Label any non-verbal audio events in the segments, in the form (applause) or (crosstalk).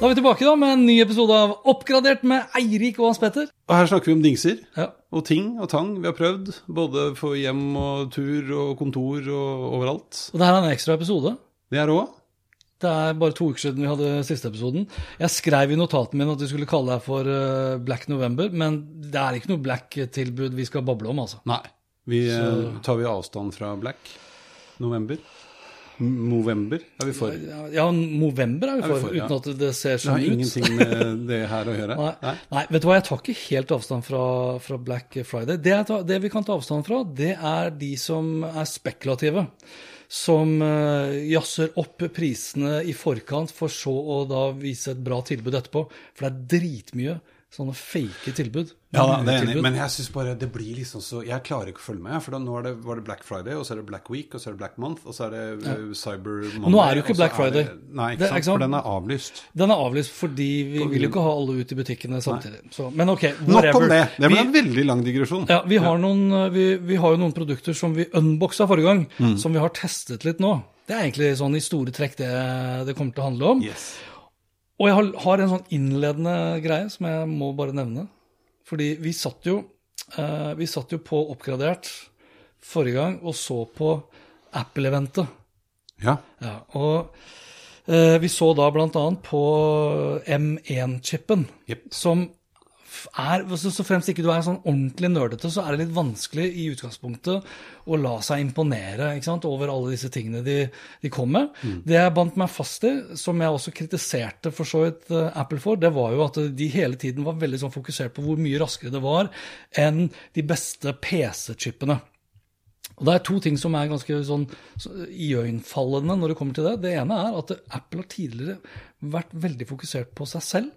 da er vi tilbake da med en ny episode av Oppgradert med Eirik og Hans Petter. Og her snakker vi om dingser. Ja. Og ting og tang vi har prøvd. Både for hjem og tur og kontor og overalt. Og det her er en ekstra episode. Det er òg. Det er bare to uker siden vi hadde siste episoden. Jeg skrev i notaten min at vi skulle kalle det for eh, Black November, men det er ikke noe Black-tilbud vi skal bable om, altså. Nei. Vi, Så- eh, tar vi avstand fra black? November? Movember er vi for. Det Ja, Movember er vi Er vi for, uten ja. at det ser sånn ut. ingenting med det her å gjøre. (laughs) Nei. Nei, vet du hva, jeg tar ikke helt avstand fra, fra Black Friday. Det, tar, det vi kan ta avstand fra, det er de som er spekulative. Som uh, jazzer opp prisene i forkant, for så å da vise et bra tilbud etterpå. For det er dritmye sånne fake tilbud. Ja, da, det er enig. Men jeg synes bare det blir liksom så Jeg klarer ikke å følge med. For da, nå det, var det Black Friday, og så er det Black Week, og så er det Black Month, og så er det eh, Cyber Monday. Nå er det jo ikke Black Friday. det-. Nei, ikke sant? ikke sant? For den er avlyst. Den er avlyst fordi vi vil jo ikke ha alle ut i butikkene samtidig. Så, men ok, Nok om det. Det ble en veldig lang digresjon. Ja, vi har, noen, eh, vi, vi har jo noen produkter som vi unboxa forrige gang, Mm. som vi har testet litt nå. Det er egentlig sånn i store trekk det det kommer til å handle om. Yes. Og jeg har, har en sånn innledende greie som jeg må bare nevne. Fordi vi satt jo, eh, vi satt jo på Oppgradert forrige gang og så på Apple-eventet. Ja. Ja, og eh, vi så da annet på M1-chipen, yep. som er, så, så fremst ikke du er sånn ordentlig nerdete, så er det litt vanskelig i utgangspunktet å la seg imponere sant, over alle disse tingene de, de kom med. Det jeg bandt meg fast i, som jeg også kritiserte for så vidt eh, Apple for, det var jo at de hele tiden var veldig sånn fokusert på hvor mye raskere det var enn de beste PC-chipene. Og Det er to ting som er ganske sånn så- iøynefallende når det kommer til det. Det ene er at Apple har tidligere vært veldig fokusert på seg selv.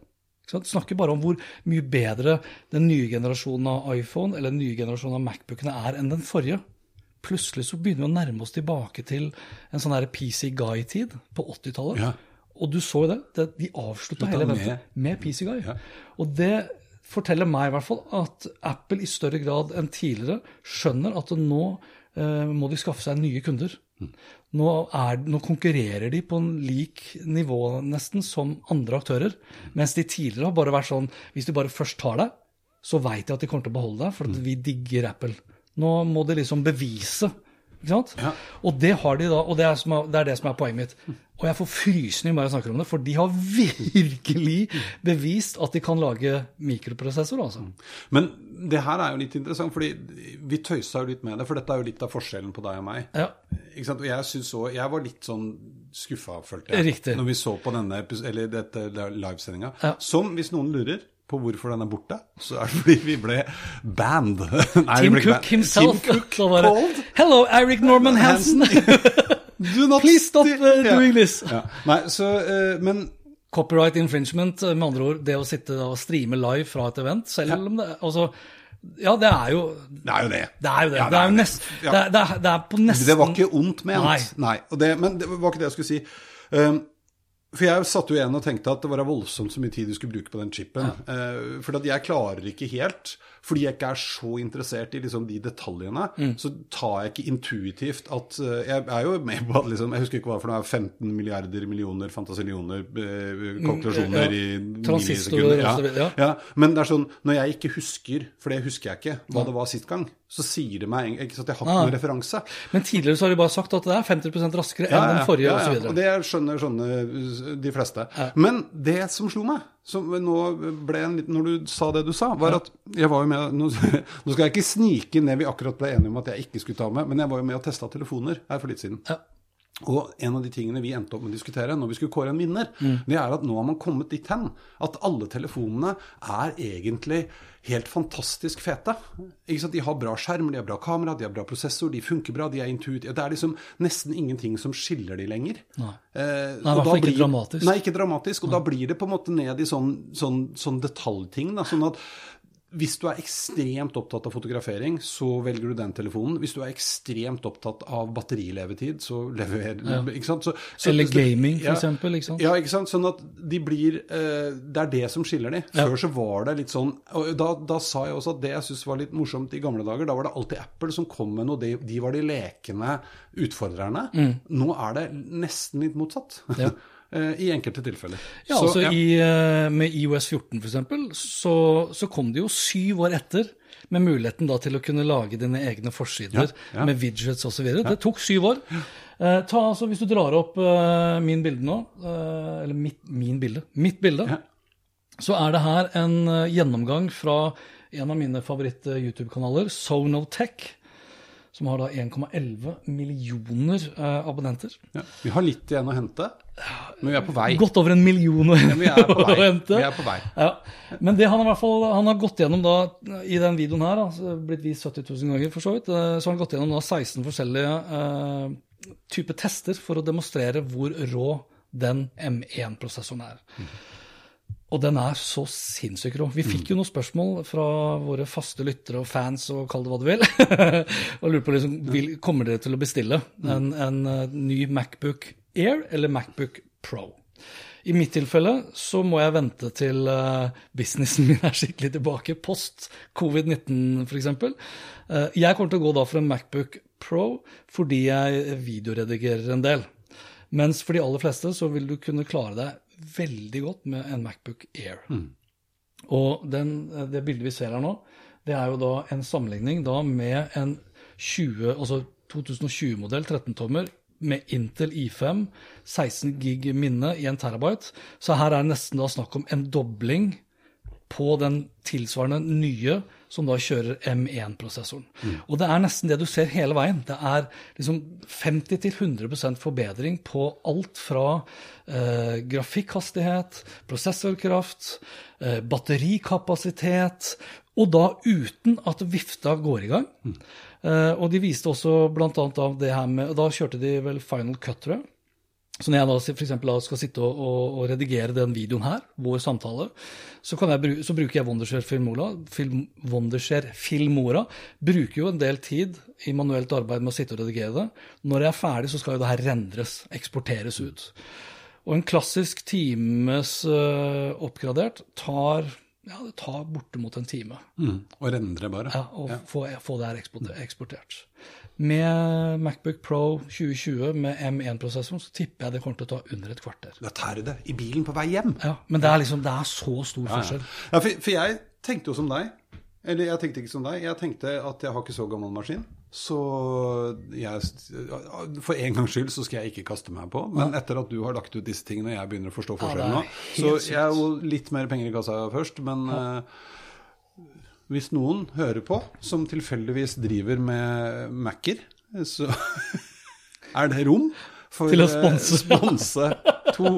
Snakker bare om hvor mye bedre den nye generasjonen av iPhone eller den nye generasjonen av Macbookene er enn den forrige. Plutselig så begynner vi å nærme oss tilbake til en sånn her PC Guy-tid på 80-tallet. Ja. Og du så jo det. det de avslutta Slutta hele med- eventet med PC Guy. Ja. Og det forteller meg i hvert fall at Apple i større grad enn tidligere skjønner at nå eh, må de skaffe seg nye kunder. Nå, er, nå konkurrerer de på en lik nivå nesten som andre aktører. Mens de tidligere har bare vært sånn hvis de bare først tar deg, så veit de at de kommer til å beholde deg, for vi digger Apple. Nå må de liksom bevise. Ikke sant? Ja. Og det har de da, og det er, som er, det er det som er poenget mitt. Og jeg får frysninger bare jeg snakker om det, for de har virkelig bevist at de kan lage mikroprosessor, altså. Men det her er jo litt interessant, fordi vi tøysa jo litt med det. For dette er jo litt av forskjellen på deg og meg. Ja. Ikke sant? Og jeg, synes også, jeg var litt sånn skuffa, følte jeg, Riktig. når vi så på denne dette livesendinga. Ja. Som, hvis noen lurer på hvorfor den er borte, så er det fordi vi ble banned. (laughs) Nei, Tim ble Cook band. himself. Tim Cook bare, Hello, Eric Norman Hansen. (laughs) (laughs) Do not Please stop uh, doing this. Ja. Nei, så, uh, men Copyright infringement, eh, med andre ord, det å sitte og streame live fra et event, selv om det altså, Ja, det er jo det er jo det. Det er jo det. Ja, det, er jo nest, Ja. det, er, det, er, det er på nesten Det var ikke ondt ment. Nei. Nei. og det, men det var ikke det jeg skulle si. Um, For jeg satt jo igjen og tenkte at det var voldsomt så mye tid du skulle bruke på den chipen. Eh, for jeg klarer ikke helt, fordi jeg ikke er så interessert i liksom de detaljene, Mm. så tar jeg ikke intuitivt at eh, Jeg er jo med på at liksom Jeg husker ikke hva for noe, 15 milliarder millioner fantasillioner eh, kalkulasjoner Mm, ja. i millisekunder. ja. Ja, men det er sånn, når jeg ikke husker, for det husker jeg ikke, hva det var sist gang, så sier det meg ikke sant, jeg har ikke Ah. noen referanse. Men tidligere så har de bare sagt at det er 50% raskere enn den forrige ja, ja. osv. Og det skjønner, skjønner de fleste. Men det som slo meg, som nå ble en liten, når du sa det du sa, var at jeg var jo med Nå, (laughs) nå skal jeg ikke snike ned vi akkurat ble enige om at jeg ikke skulle ta med, men jeg var jo med og testa telefoner her for litt siden. Ja. Og en av de tingene vi endte opp med å diskutere når vi skulle kåre en vinner, det er at nå har man kommet dit hen at alle telefonene er egentlig helt fantastisk fete. De har bra skjerm, de har bra kamera, de har bra prosessor, de funker bra, de er intuitive. Det er liksom nesten ingenting som skiller de lenger. Nei. Eh, Nei, i hvert fall ikke dramatisk. Nei, ikke dramatisk. Og da blir det på en måte ned i sånn, sånn, sånn detaljting. Da, sånn at hvis du er ekstremt opptatt av fotografering, så velger du den telefonen. Hvis du er ekstremt opptatt av batterilevetid, så leverer ikke sant? Så, så, Eller gaming, for ja, eksempel, ikke sant? Ja, ikke sant. Sånn at de blir eh, Det er det som skiller de. Før så var det litt sånn og da, da sa jeg også at det jeg syntes var litt morsomt i gamle dager, da var det alltid Apple som kom med noe. De, de var de lekende utfordrerne. Nå er det nesten litt motsatt. Mm. Ja. (laughs) Eh, I enkelte tilfeller. Ja, Så, altså ja. i, eh, Med IOS 14 f.eks., så, så kom det jo syv år etter med muligheten da til å kunne lage dine egne forsider Ja, ja. med widgets osv. Det tok syv år. Eh, ta, altså, hvis du drar opp eh, min bilde nå, eh, eller mitt, min bilde, mitt bilde, Ja. så er det her en eh, gjennomgang fra en av mine favoritt-YouTube-kanaler, Sonotech, som har da 1,11 millioner eh, abonnenter. Ja. Vi har litt igjen å hente, men vi er på vei. Godt over en million å, (laughs) hente. Vi på vei. Ja. Men det han har, hvert fall han har gått gjennom da, i den videoen her, da, så blitt vist 70 000 ganger for så vidt, eh, så har han gått gjennom da 16 forskjellige eh, typer tester for å demonstrere hvor rå den M1-prosessoren er. Og den er så sinnssykt rå. Vi fikk jo noen spørsmål fra våre faste lyttere og fans og kall det hva du vil. (laughs) og lurer på liksom, vil, kommer dere til å bestille en, en eh, ny Macbook Air eller Macbook Pro? I mitt tilfelle så må jeg vente til eh, businessen (laughs) min er skikkelig tilbake, post covid-19 f.eks. Uh, jeg kommer til å gå da for en Macbook Pro fordi jeg videoredigerer en del. Mens for de aller fleste så vil du kunne klare deg veldig godt med en Macbook Air. Og den, det bildet vi ser her nå, det er jo da en sammenligning da med en 20, altså 2020-modell 13-tommer med Intel I5, 16 gig minne i en terabyte. Så her er det nesten da snakk om en dobling på den tilsvarende nye som da kjører M1-prosessoren. Og det er nesten det du ser hele veien. Det er liksom 50-100% forbedring på alt fra eh, grafikkhastighet, prosessorkraft, eh, batterikapasitet, og da uten at vifta går i gang. Eh, og de viste også annet av det her med Da kjørte de vel Final Cut, tror jeg. Så når jeg da for eksempel, skal sitte og, og, og redigere den videoen her, vår samtale, så, kan jeg, så bruker jeg Wondershare Filmora. Film, Wondershare Filmora bruker jo en del tid i manuelt arbeid med å sitte og redigere det. Når jeg er ferdig, så skal jo det her rendres, eksporteres ut. Og en klassisk times uh, oppgradert tar, ja, det tar bortimot en time Mm. Og rendre, bare. ja, å få, få det her eksportert. Med Macbook Pro 2020 med M1-prosessoren så tipper jeg det kommer til å ta under et kvarter. Da tar du det i bilen på vei hjem. Ja, men det er liksom, det er så stor forskjell. Ja, for, for jeg tenkte jo som deg. Eller jeg tenkte ikke som deg. Jeg tenkte at jeg har ikke så gammel maskin. Så jeg, for en gangs skyld så skal jeg ikke kaste meg på. Men etter at du har lagt ut disse tingene, og jeg begynner å forstå forskjellen nå, så jeg er jo litt mer penger i kassa først. Men eh, hvis noen hører på, som tilfeldigvis driver med Mac-er, så (laughs) er det rom for Til å eh, sponse. (laughs) sponse to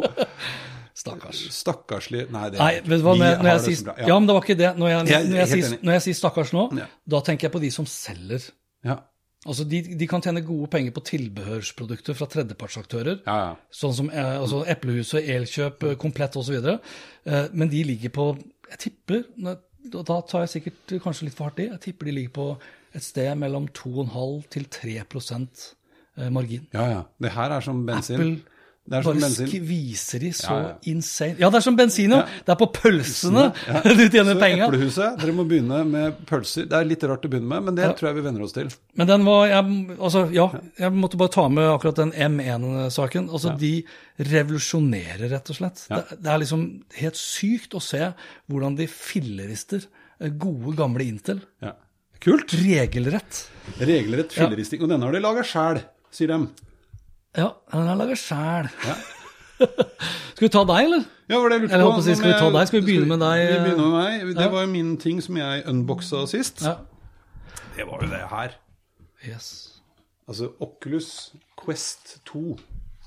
Stakkars. stakkarslige Nei, det Nei, vet du hva, når jeg, sier, bra. ja. men det var ikke det. Når jeg, Jeg er når jeg, sier, når jeg sier stakkars nå, Ja. da tenker jeg på de som selger. Ja. Altså, de, de kan tjene gode penger på tilbehørsprodukter fra tredjepartsaktører. Ja, ja. Sånn som eh, altså Eplehuset, Elkjøp, eh, Komplett osv. Men de ligger på Jeg tipper Da tar jeg sikkert kanskje litt for hardt i. Jeg tipper de ligger på et sted mellom 2,5 til 3 eh, margin. Ja, ja. Det her er som bensin. Apple Bare skviser de så Ja, ja. insane. Ja, det er som bensin, jo. Det er på pølsene Ja. (laughs) du tjener Så. Eplehuset, dere må begynne med pølser. Det er litt rart å begynne med, men det tror jeg vi venner oss til. Men den var jeg, Altså, ja, jeg måtte bare ta med akkurat den M1-saken. Altså, de revolusjonerer, rett og slett. Ja. Det, det er liksom helt sykt å se hvordan de fillerister eh, gode, gamle Intel. Ja. Kult. Regelrett. Regelrett filleristing. Og denne har de laga sjæl, sier de. Ja, den er laga sjæl. Ja. (laughs) Skal vi ta deg, eller? Ja, var det jeg lurte på. si, skal vi ta deg? Skal vi begynne med deg? Vi begynner med meg. Det Ja. var jo min ting som jeg unboxa sist. Ja. Det var jo det her. Yes. Altså Oculus Quest 2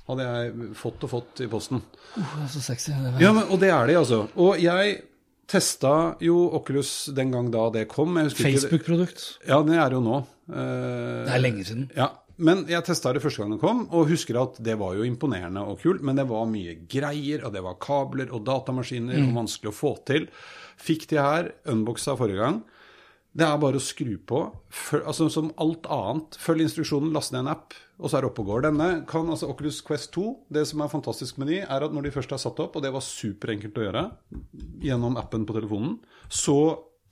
hadde jeg fått og fått i posten. Uh, det er så sexy. Det Ja, men, Og det er de, altså. Og jeg testa jo Oculus den gang da det kom. Jeg det- Facebook-produkt. Ja, det er jo nå. Uh, Det er lenge siden. Ja, Men jeg testa det første gang det kom, og husker at det var jo imponerende og kult. Men det var mye greier, og det var kabler og datamaskiner, og vanskelig å få til. Fikk de her unboxa forrige gang. Det er bare å skru på. Føl, altså Som alt annet. Følg instruksjonen, last ned en app, og så er det oppe og går. Denne kan altså Oculus Quest 2. Det som er fantastisk med de, er at når de først er satt opp, og det var superenkelt å gjøre gjennom appen på telefonen, så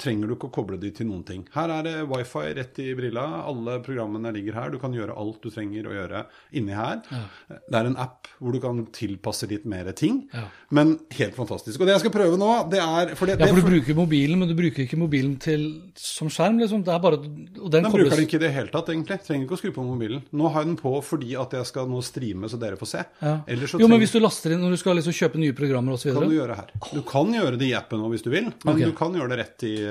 trenger du ikke å koble de til noen ting. Her er det wifi rett i brilla. Alle programmene ligger her. Du kan gjøre alt du trenger å gjøre inni her. Det er en app hvor du kan tilpasse litt mer ting. Ja. Men helt fantastisk. Og det jeg skal prøve nå, det er for det, Ja, for du bruker mobilen, men du bruker ikke mobilen til, som skjerm, liksom. Det er bare, og den Den kobles- bruker den ikke i det hele tatt, egentlig. Trenger ikke å skru på mobilen. Nå har jeg den på fordi at jeg skal nå streame, så dere får se. Ja. Så Jo, men hvis du laster inn når du skal liksom kjøpe nye programmer osv. kan du gjøre her. Du kan gjøre det i appen nå hvis du vil, men okay. du kan gjøre det rett i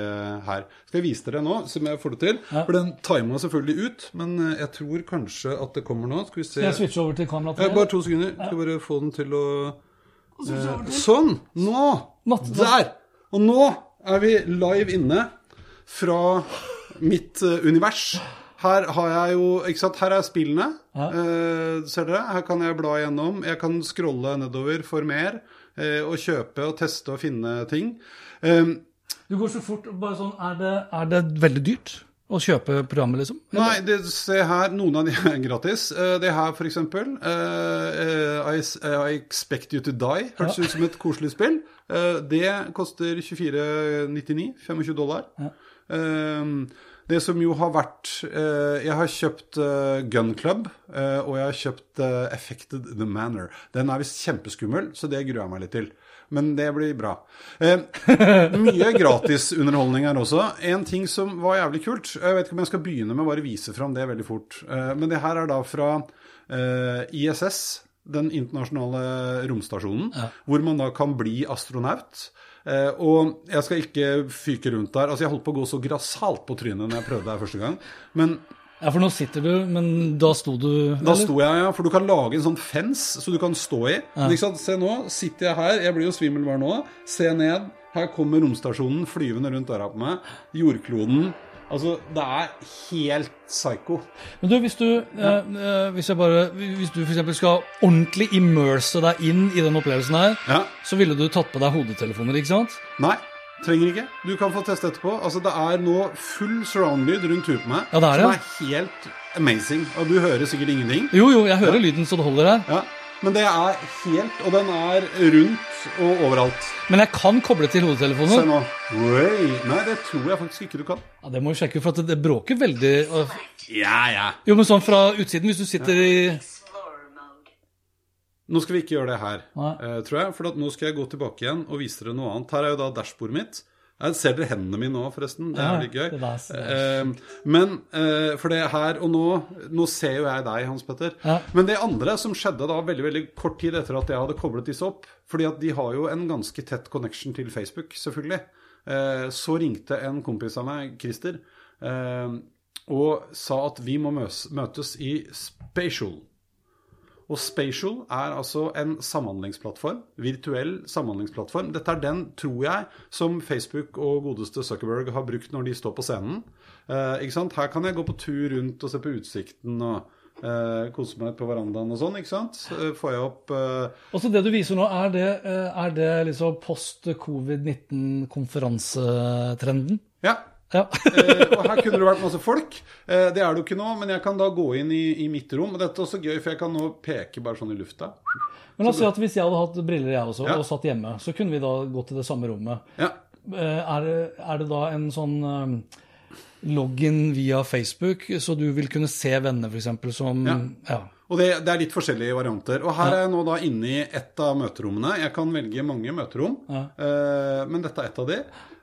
her. Skal jeg vise dere nå, som jeg får det til? Ja. For den tima selvfølgelig ut, men eh, jeg tror kanskje at det kommer nå. Skal vi se Skal jeg switche over til kamera Ja, Bare to sekunder. Skal bare få den til å eh, Sånn! Nå! Der! Og nå er vi live inne fra mitt eh, univers. Her har jeg jo Ikke sant, her er spillene. Ja. Eh, ser dere? Her kan jeg bla igjennom. Jeg kan scrolle nedover for mer. eh, og kjøpe og teste og finne ting. Um, Du går så fort. bare sånn, Er det, er det veldig dyrt å kjøpe programmet, liksom? Nei, det, se her, noen av de er gratis. Eh, det her, for eksempel. eh, I, I Expect You To Die. Hørtes ut som et koselig spill. Eh, det koster 24,99. 25 dollar. Ja. Eh, det som jo har vært eh, Jeg har kjøpt eh, Gun Club, eh, og jeg har kjøpt eh, Affected The Manor. Den er visst kjempeskummel, så det gruer jeg meg litt til. Men det blir bra. Eh, mye gratisunderholdning her også. En ting som var jævlig kult Jeg vet ikke om jeg skal begynne med å bare vise fram det veldig fort. Eh, men det her er da fra eh, ISS, den internasjonale romstasjonen, hvor man da kan bli astronaut. Uh, og jeg skal ikke fyke rundt der. Altså, jeg holdt på å gå så grassat på trynet når jeg prøvde det her første gang. Men Ja, for nå sitter du, men da sto du da sto jeg, ja, for du kan lage en sånn fens så du kan stå i. Men ikke sant, Se nå, sitter jeg her, jeg blir jo svimmel bare nå. Se ned, her kommer romstasjonen flyvende rundt døra på meg. Jordkloden. Altså, det er helt psycho. Men du, hvis du, ja. eh, hvis jeg bare, hvis du eksempel skal ordentlig immerse deg inn i den opplevelsen her, Ja. så ville du tatt på deg hodetelefoner, ikke sant? Nei, trenger ikke. Du kan få teste etterpå. Altså, det er nå full surround-lyd rundt huet på meg. Ja, det er det. Som er helt amazing. Og du hører sikkert ingenting. Jo, jo, jeg hører lyden så det holder her. Ja. Men det er helt Og den er rundt og overalt. Men jeg kan koble til Se nå. Way. Nei, det tror jeg faktisk ikke du kan. Ja, det må vi sjekke, for det, det bråker veldig. og- Ja, ja. Jo, men sånn fra utsiden, hvis du sitter i Nå skal vi ikke gjøre det her, eh, tror jeg. For at nå skal jeg gå tilbake igjen og vise dere noe annet. Her er jo da dashbordet mitt. Jeg ser dere hendene mine nå, forresten. Det Ja, er litt gøy. det Eh, men eh, for det her og nå Nå ser jo jeg deg, Hans Petter. Ja. Men det andre som skjedde da veldig veldig kort tid etter at jeg hadde koblet disse opp Fordi at de har jo en ganske tett connection til Facebook, selvfølgelig. Eh, så ringte en kompis av meg, Christer, eh, og sa at vi må møtes i Spatial. Og Spatial er altså en samhandlingsplattform, virtuell samhandlingsplattform. Dette er den, tror jeg, som Facebook og godeste Zuckerberg har brukt når de står på scenen. Eh, ikke sant? Her kan jeg gå på tur rundt og se på utsikten og eh, kose meg på verandaen og sånn. ikke sant? Eh, får jeg opp eh, Og så det du viser nå, er det, eh, er det liksom post covid-19-konferansetrenden? Ja. Ja. (laughs) Eh, og her kunne det vært masse folk. Eh, det er det jo ikke nå, men jeg kan da gå inn i, i mitt rom. Og dette er også gøy, for jeg kan nå peke bare sånn i lufta. Men la oss si at hvis jeg hadde hatt briller, jeg også, Ja. og satt hjemme, så kunne vi da gått til det samme rommet. Ja. Eh, Er er det da en sånn eh, login via Facebook, så du vil kunne se venner, f.eks., som Ja. ja. Og det, det er litt forskjellige varianter. Og her er jeg nå da inne i ett av møterommene. Jeg kan velge mange møterom, eh, men dette er ett av de.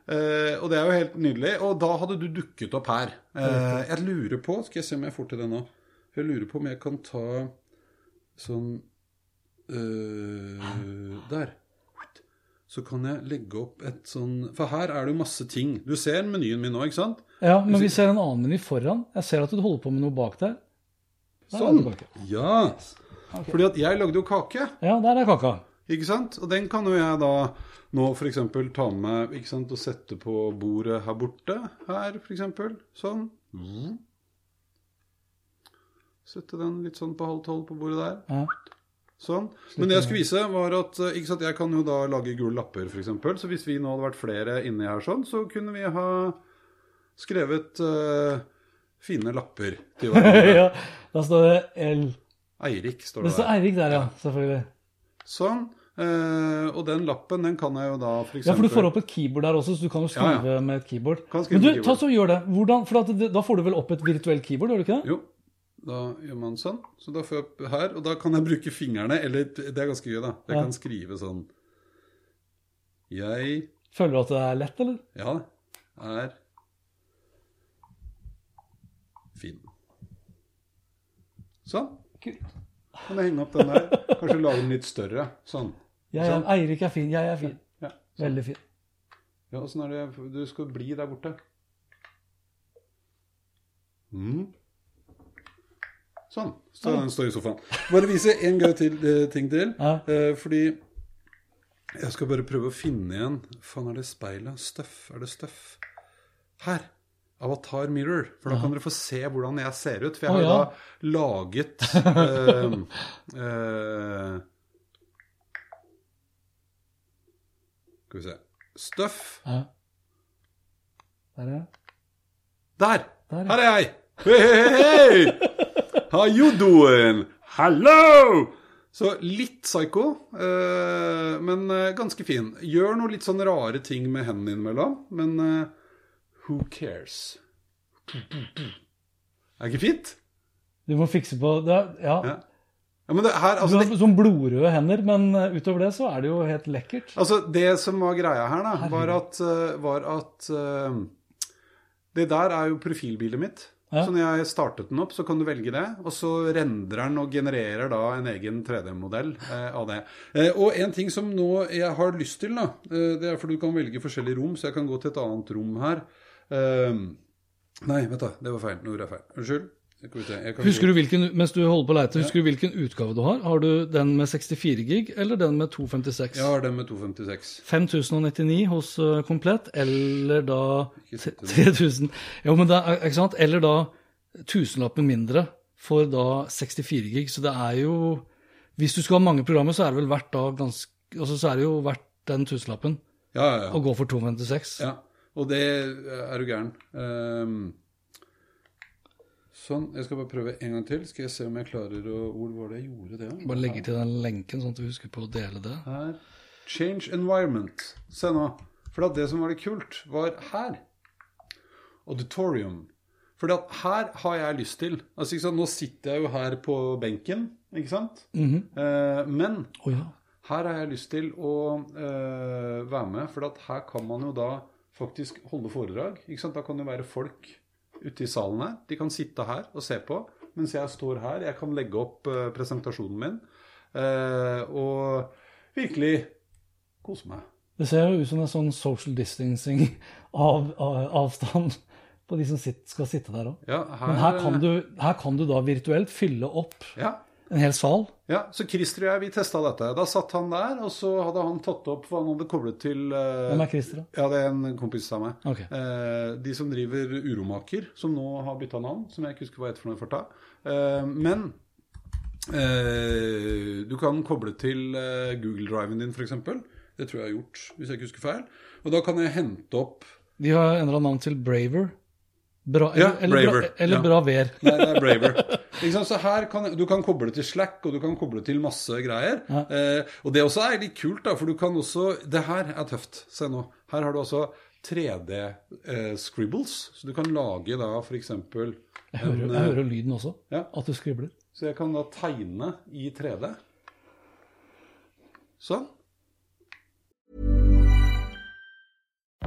Eh, og det er jo helt nydelig. Og da hadde du dukket opp her. Uh, jeg lurer på Skal jeg se om jeg får til det nå. Jeg lurer på om jeg kan ta sånn uh, Der. Så kan jeg legge opp et sånn For her er det jo masse ting. Du ser menyen min nå, ikke sant? ja, men vi ser en annen meny foran. Jeg ser at du holder på med noe bak der. Der er Sånn. Ja. Ok. Fordi at jeg lagde jo kake. Ja, der er kaka. Ikke sant? Og den kan jo jeg da nå f.eks. ta med ikke sant, og sette på bordet her borte. Her, f.eks. Sånn. Sette den litt sånn på halv tolv på bordet der. Ja. Sånn. Men det jeg skulle vise, var at ikke sant, jeg kan jo da lage gule lapper, f.eks. Så hvis vi nå hadde vært flere inni her sånn, så kunne vi ha skrevet uh, fine lapper til hverandre. (laughs) ja, da står det L. Eirik står Det det står der. Eirik der, ja. Selvfølgelig. Sånn. Uh, og den lappen, den kan jeg jo da for eksempel... Ja, for du får opp et keyboard der også, så du kan jo Ja, ja. skrive med et keyboard. Kan skrive Men du, med ta keyboard. så gjør det. Hvordan, for at da får du vel opp et virtuelt keyboard, gjør du ikke det? Jo, da gjør man sånn. Så da får jeg opp her, og da kan jeg bruke fingrene, eller det er ganske gøy, da. Jeg Ja. kan skrive sånn Jeg, Føler du at det er lett, eller? ja, er fin. Sånn. Kult. Kan jeg henge opp den der? Kanskje lage den litt større. Sånn. Jeg er, Sånn. Eirik er fin, jeg er fin. Ja, Veldig fin. ja åssen er det du skal bli der borte? Mm. Sånn. Så den står i sofaen. Bare vise en gøy til, eh, ting til. Ja. Eh, fordi jeg skal bare prøve å finne igjen Faen, er det speilet? Støff? Er det støff? Her. Avatar Mirror. For da kan dere få se hvordan jeg ser ut. For jeg har jo da laget uh, (laughs) uh, Skal vi se Støff. Ja. Der, er Der! Her er jeg! Hei, hei, hei! How you doing? Hello! Så litt psycho, eh, men eh, ganske fin. Gjør noe litt sånn rare ting med hendene innimellom, men who cares? Er det ikke fint? Du må fikse på det, ja. Ja. Ja, men det her, Du altså, har det, sånn blodrøde hender, men eh, utover det så er det jo helt lekkert. altså det som var greia her, da, var at, eh, var at uh, Det der er jo profilbildet mitt. Ja. Så når jeg startet den opp, så kan du velge det. Og så rendrer den og genererer da en egen 3D-modell eh, av det. Eh, og en ting som nå jeg har lyst til, da, eh, det er for du kan velge forskjellige rom, så jeg kan gå til et annet rom her. Eh, nei, vet du, det var feil. Nå gjorde jeg feil. Unnskyld. Husker du hvilken, mens du holder på å leite, husker du hvilken utgave du har? Har du den med 64 gig, eller den med 256? Jeg har den med 256. 5099 hos uh, Komplett, eller da Ikke sett 3000 Jo, men det er, ikke sant? Eller da tusenlappen mindre for da 64 gig. Så det er jo Hvis du skal ha mange programmer, så er det vel verdt da ganske altså Så er det jo verdt den tusenlappen Ja, ja, ja. å gå for 256. Ja, og det er du gæren. Um, sånn. Jeg skal bare prøve en gang til. Skal jeg se om jeg klarer å Hvor var det jeg gjorde det? Bare legge til den lenken, sånn at du husker på å dele det. Her. Change environment. Se nå. For det som var litt kult, var her. Auditorium. For her har jeg lyst til altså, ikke sant? Nå sitter jeg jo her på benken, ikke sant? Eh, men oh, ja. her har jeg lyst til å eh, være med, for her kan man jo da faktisk holde foredrag. Da kan det være folk ute i salen her. De kan sitte her og se på, mens jeg står her. Jeg kan legge opp eh, presentasjonen min eh, og virkelig kose meg. Det ser jo ut som en sånn social distancing (laughs) av, av avstand på de som sitt, skal sitte der òg. Ja, Men her kan, du, her kan du da virtuelt fylle opp Ja, en hel sal. ja, så Christer og jeg, vi testa dette. Da satt han der, og så hadde han tatt opp hva han hadde koblet til eh, Hvem er Christer, da? Ja, det er en kompis av meg. Ok. Eh, de som driver Uromaker, som nå har bytta navn, som jeg ikke husker hva het for noe i farta. Eh, men du kan koble til eh, Google Driven din, f.eks. Det tror jeg jeg har gjort, hvis jeg ikke husker feil. Og da kan jeg hente opp De har endra navn til Braver. Bra, Ja, eller, eller, Braver, Bra, eller ja. Braver. Nei, det er Braver. Så her kan du kan koble til Slack, og du kan koble til masse greier. Eh, og det også er litt kult, da, for du kan også Det her er tøft. Se nå. Her har du også 3D-scribbles. så du kan lage da f.eks. Jeg hører, jeg hører lyden også. Ja. At du skribler. Så jeg kan da tegne i 3D. Sånn.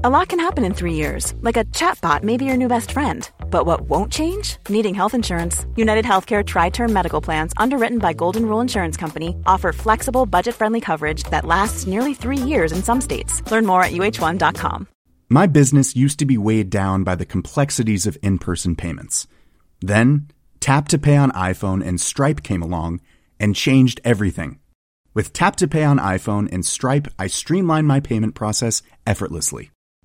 A lot can happen in three years, like a chatbot may be your new best friend. But what won't change? Needing health insurance. United Healthcare Tri Term Medical Plans, underwritten by Golden Rule Insurance Company, offer flexible, budget friendly coverage that lasts nearly three years in some states. Learn more at uh1.com. My business used to be weighed down by the complexities of in person payments. Then, Tap to Pay on iPhone and Stripe came along and changed everything. With Tap to Pay on iPhone and Stripe, I streamlined my payment process effortlessly.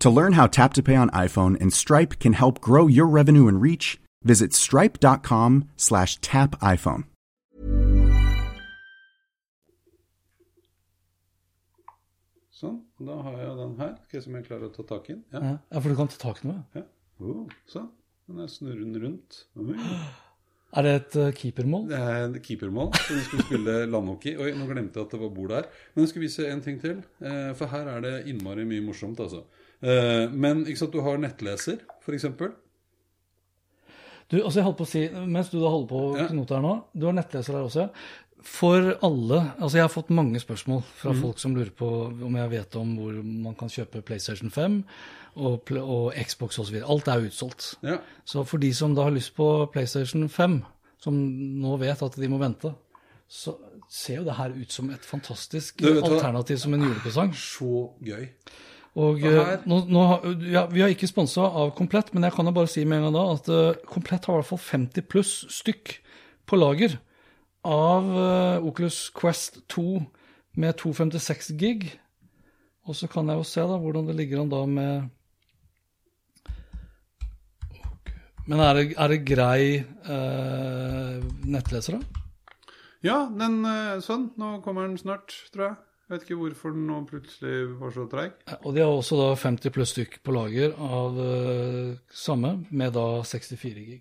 To learn how Tap to Pay on iPhone and Stripe can help grow your revenue and reach, visit stripe.com slash tap iPhone. Sånn. Da har jeg den her, okay, som jeg klarer å ta tak i. Ja. Ja, for du kan ta tak i noe. ja. Oh, sånn. Den er snurrende rundt. Oi. Er det et eh, keepermål? Det er et keepermål, så vi skulle spille (laughs) landhockey. Oi, nå glemte jeg at det var bord der. Men jeg skal vise en ting til. eh, For her er det innmari mye morsomt, altså. Eh, Men sant, du har nettleser, f.eks. Du, altså jeg holdt på å si, Mens du da holder på å knote her nå, du har nettleser her også. For alle altså Jeg har fått mange spørsmål fra mm. folk som lurer på om jeg vet om hvor man kan kjøpe PlayStation 5 og, og Xbox osv. Alt er utsolgt. Ja. Så for de som da har lyst på PlayStation 5, som nå vet at de må vente, så ser jo det her ut som et fantastisk alternativ som en julepresang. Så gøy. Og Og eh, nå, nå, ja, Vi har ikke sponsa av Komplett, men jeg kan jo bare si med en gang da at uh, Komplett har i hvert fall 50 pluss stykk på lager av uh, Oculus Quest 2 med 256 gig. Og så kan jeg jo se da hvordan det ligger an da med Men er det, er det grei uh, nettleser, da? Ja, den sånn. Nå kommer den snart, tror jeg. Jeg vet ikke hvorfor den nå plutselig var så treig. Og de har også da 50 pluss stykk på lager av uh, samme, med da 64 gig.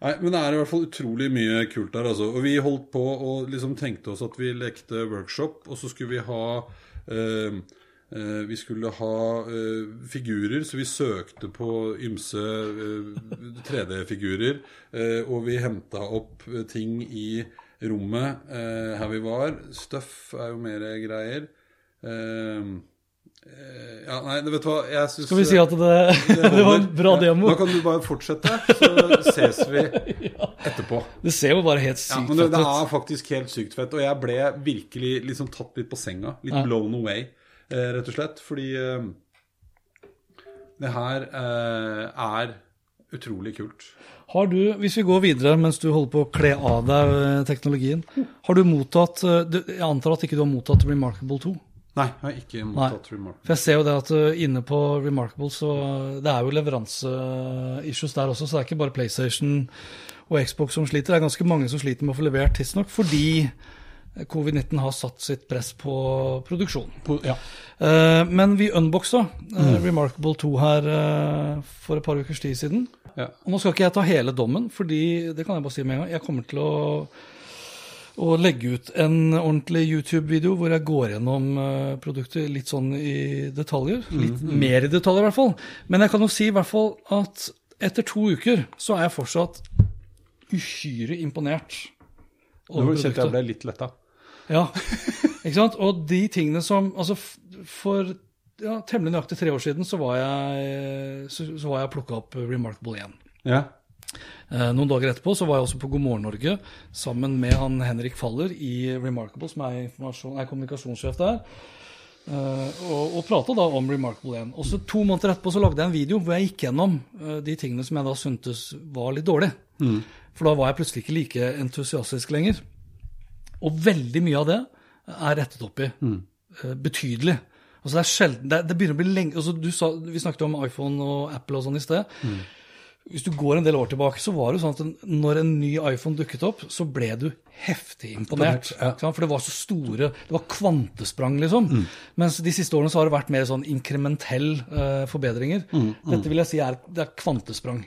Nei, men det er i hvert fall utrolig mye kult der, altså. Og vi holdt på og liksom tenkte oss at vi lekte workshop, og så skulle vi ha uh, Vi skulle ha figurer, så vi søkte på ymse eh, 3D-figurer. eh, og vi henta opp ting i rommet eh, her vi var. Støff er jo mer greier. Eh, eh, ja, nei, vet du hva jeg synes, Skal vi si at det, (laughs) det var en bra Ja, demo? Da kan du bare fortsette, så ses vi (laughs) etterpå. Det ser jo bare helt sykt sykt men det, det er faktisk helt sykt fett. Og jeg ble virkelig liksom tatt litt på senga. Litt Ja. blown away, eh, rett og slett. Fordi eh, det her eh, er utrolig kult. Har du, hvis vi går videre mens du holder på å kle av deg eh, teknologien, har du mottatt eh, Jeg antar at ikke du har mottatt Remarkable 2? Nei, jeg har ikke mottatt remark. For jeg ser jo det at eh, inne på Remarkable så Det er jo leveranseissues der også, så det er ikke bare PlayStation og Xbox som sliter. Det er ganske mange som sliter med å få levert tidsnok fordi covid-19 har satt sitt press på produksjonen. Ja. Eh, Men vi unboxa mm. Remarkable 2 her eh, for et par ukers tid siden. Ja. Og nå skal ikke jeg ta hele dommen, fordi det kan jeg bare si med en gang. Jeg kommer til å, å legge ut en ordentlig YouTube-video hvor jeg går gjennom eh, produktet litt sånn i detaljer. Litt mer i detaljer, i hvert fall. Men jeg kan jo si i hvert fall at etter to uker så er jeg fortsatt uhyre imponert. Nå kjente jeg ble litt letta. Ja, ikke sant? Og de tingene som Altså, for ja, temmelig nøyaktig tre år siden så var jeg, så, så var jeg plukka opp Remarkable igjen. Ja. Eh, noen dager etterpå så var jeg også på God morgen Norge sammen med han Henrik Faller i Remarkable, som er, er kommunikasjonssjef der. Eh, og, og prata da om Remarkable 1. Og så to måneder etterpå så lagde jeg en video hvor jeg gikk gjennom eh, de tingene som jeg da syntes var litt dårlig. For da var jeg plutselig ikke like entusiastisk lenger. Og veldig mye av det er rettet opp i. Mm. Betydelig. Altså det er sjelden, det, det begynner å bli lenge, altså du sa, Vi snakket om iPhone og Apple og sånn i sted. Hvis du går en del år tilbake, så var det sånn at når en ny iPhone dukket opp, så ble du heftig imponert. Ja. For det var så store Det var kvantesprang, liksom. Mens de siste årene så har det vært mer sånn inkrementell uh, forbedringer. Dette vil jeg si er, det er kvantesprang.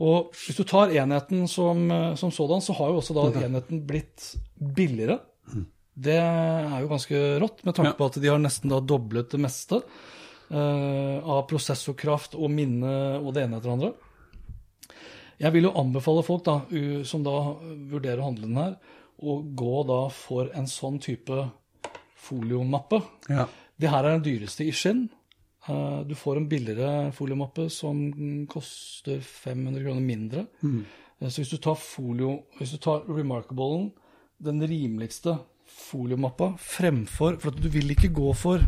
Og hvis du tar enheten som, eh, som sådan, så har jo også da enheten blitt billigere. Det er jo ganske rått, med tanke på at de har nesten da doblet det meste uh, av prosessorkraft og minne og det ene etter det andre. Jeg vil jo anbefale folk da, som da vurderer den her, å gå da for en sånn type foliomappe. Ja. Det her er den dyreste i skinn. Eh, Du får en billigere foliomappe som koster 500 kroner mindre. Mm. Så hvis du tar folio, hvis du tar Remarkablen, den rimeligste foliomappa, fremfor For at du vil ikke gå for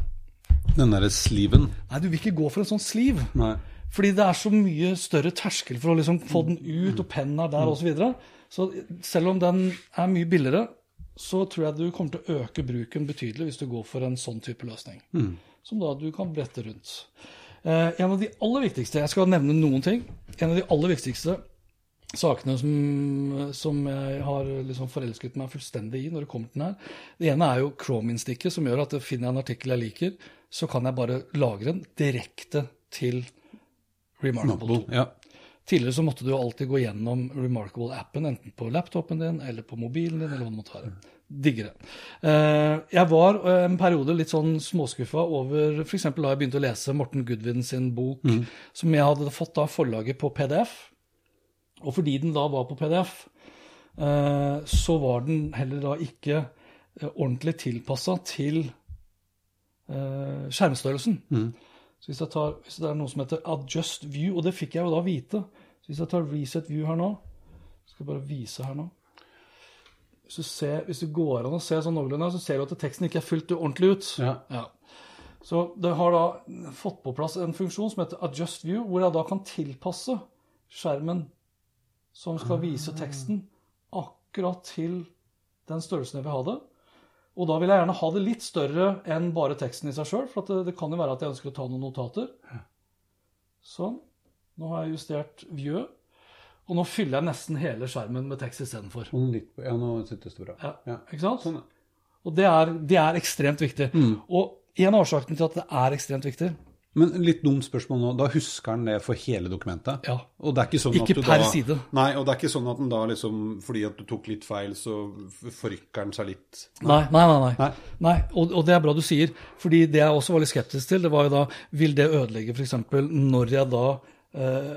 Den derre sliven. Nei, du vil ikke gå for en sånn sliv. Nei. Fordi det er så mye større terskel for å liksom få den ut, og pennen er der, osv. Så, videre. så selv om den er mye billigere, så tror jeg du kommer til å øke bruken betydelig hvis du går for en sånn type løsning. Som da du kan brette rundt. Eh, en av de aller viktigste, jeg skal nevne noen ting, en av de aller viktigste sakene som, som jeg har liksom forelsket meg fullstendig i når det kommer til den her. Det ene er jo Chrome-innstikket, som gjør at finner jeg en artikkel jeg liker, så kan jeg bare lagre den direkte til Remarkable 2. Ja. Tidligere så måtte du jo alltid gå gjennom Remarkable-appen, enten på laptopen din eller på mobilen din, eller hva det måtte være. Digger det. Eh, Jeg var eh, en periode litt sånn småskuffa over f.eks. da jeg begynte å lese Morten Goodwin sin bok, som jeg hadde fått av forlaget på PDF. Og fordi den da var på PDF, eh, så var den heller da ikke ordentlig tilpassa til skjermstørrelsen. skjermstørrelsen. Så hvis, jeg tar, hvis det er noe som heter adjust view, og det fikk jeg jo da vite Så hvis jeg tar reset view her nå Skal jeg bare vise her nå. Hvis du, ser, hvis du går an å se sånn noenlunde, så ser du at teksten ikke er fylt ordentlig ut. Ja. Så det har da fått på plass en funksjon som heter adjust view, hvor jeg da kan tilpasse skjermen som skal vise teksten, akkurat til den størrelsen jeg vil ha det. Og da vil jeg gjerne ha det litt større enn bare teksten i seg sjøl, for at det, det kan jo være at jeg ønsker å ta noen notater. Sånn. Nå har jeg justert viewet. Og nå fyller jeg nesten hele skjermen med tekst istedenfor. Litt, ja, nå sittes det bra. Ja, Ja. ikke sant? Sånn. Og det er, det er ekstremt viktig. Og en av årsakene til at det er ekstremt viktig Men litt dumt spørsmål nå. Da husker han det for hele dokumentet? Ja. Og det er ikke sånn Ikke at du per da, side. Nei, og det er ikke sånn at den da liksom Fordi at du tok litt feil, så forrykker den seg litt Nei, nei, nei. nei. Nei. nei og, og det er bra du sier. fordi det jeg også var litt skeptisk til, det var jo da Vil det ødelegge f.eks. når jeg da eh,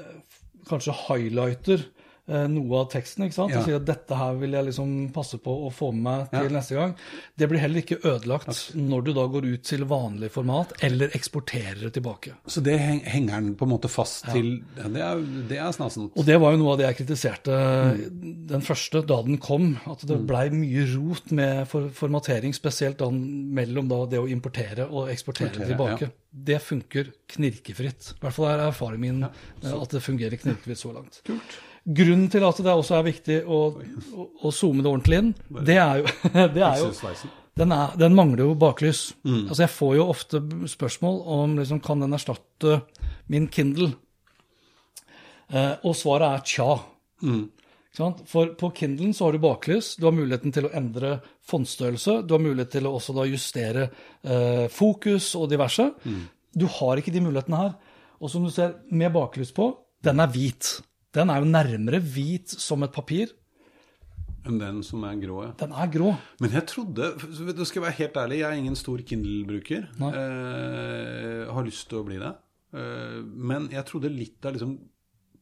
kanskje highlighter noe av teksten? ikke sant? Ja. Og sier at dette her vil jeg liksom passe på å få med meg til Ja. neste gang. Det blir heller ikke ødelagt når du da går ut til vanlig format eller eksporterer det tilbake. Så det henger den på en måte fast til ja, Det er, det er snasent. Og det var jo noe av det jeg kritiserte Mm. den første, da den kom. At det blei mye rot med for formatering, spesielt da mellom da det å importere og eksportere Importere, tilbake. Det funker knirkefritt. I hvert fall er erfaringen min eh, at det fungerer knirkefritt så langt. Grunnen til at det også er viktig å, å, å zoome det ordentlig inn, det er jo, (laughs) det er jo den, er, den mangler jo baklys. Mm. Altså Jeg får jo ofte spørsmål om liksom, kan den erstatte min Kindle. Eh, og svaret er tja. Mm. For på Kindlen så har du baklys. Du har muligheten til å endre fondsstørrelse, Du har mulighet til å også da justere eh, fokus og diverse. Du har ikke de mulighetene her. Og som du ser, med baklys på, den er hvit. Den er jo nærmere hvit som et papir. Enn den som er grå, ja. Den er grå. Men jeg trodde Du skal være helt ærlig, jeg er ingen stor Kindle-bruker. Eh, har lyst til å bli det. Eh, men jeg trodde litt av liksom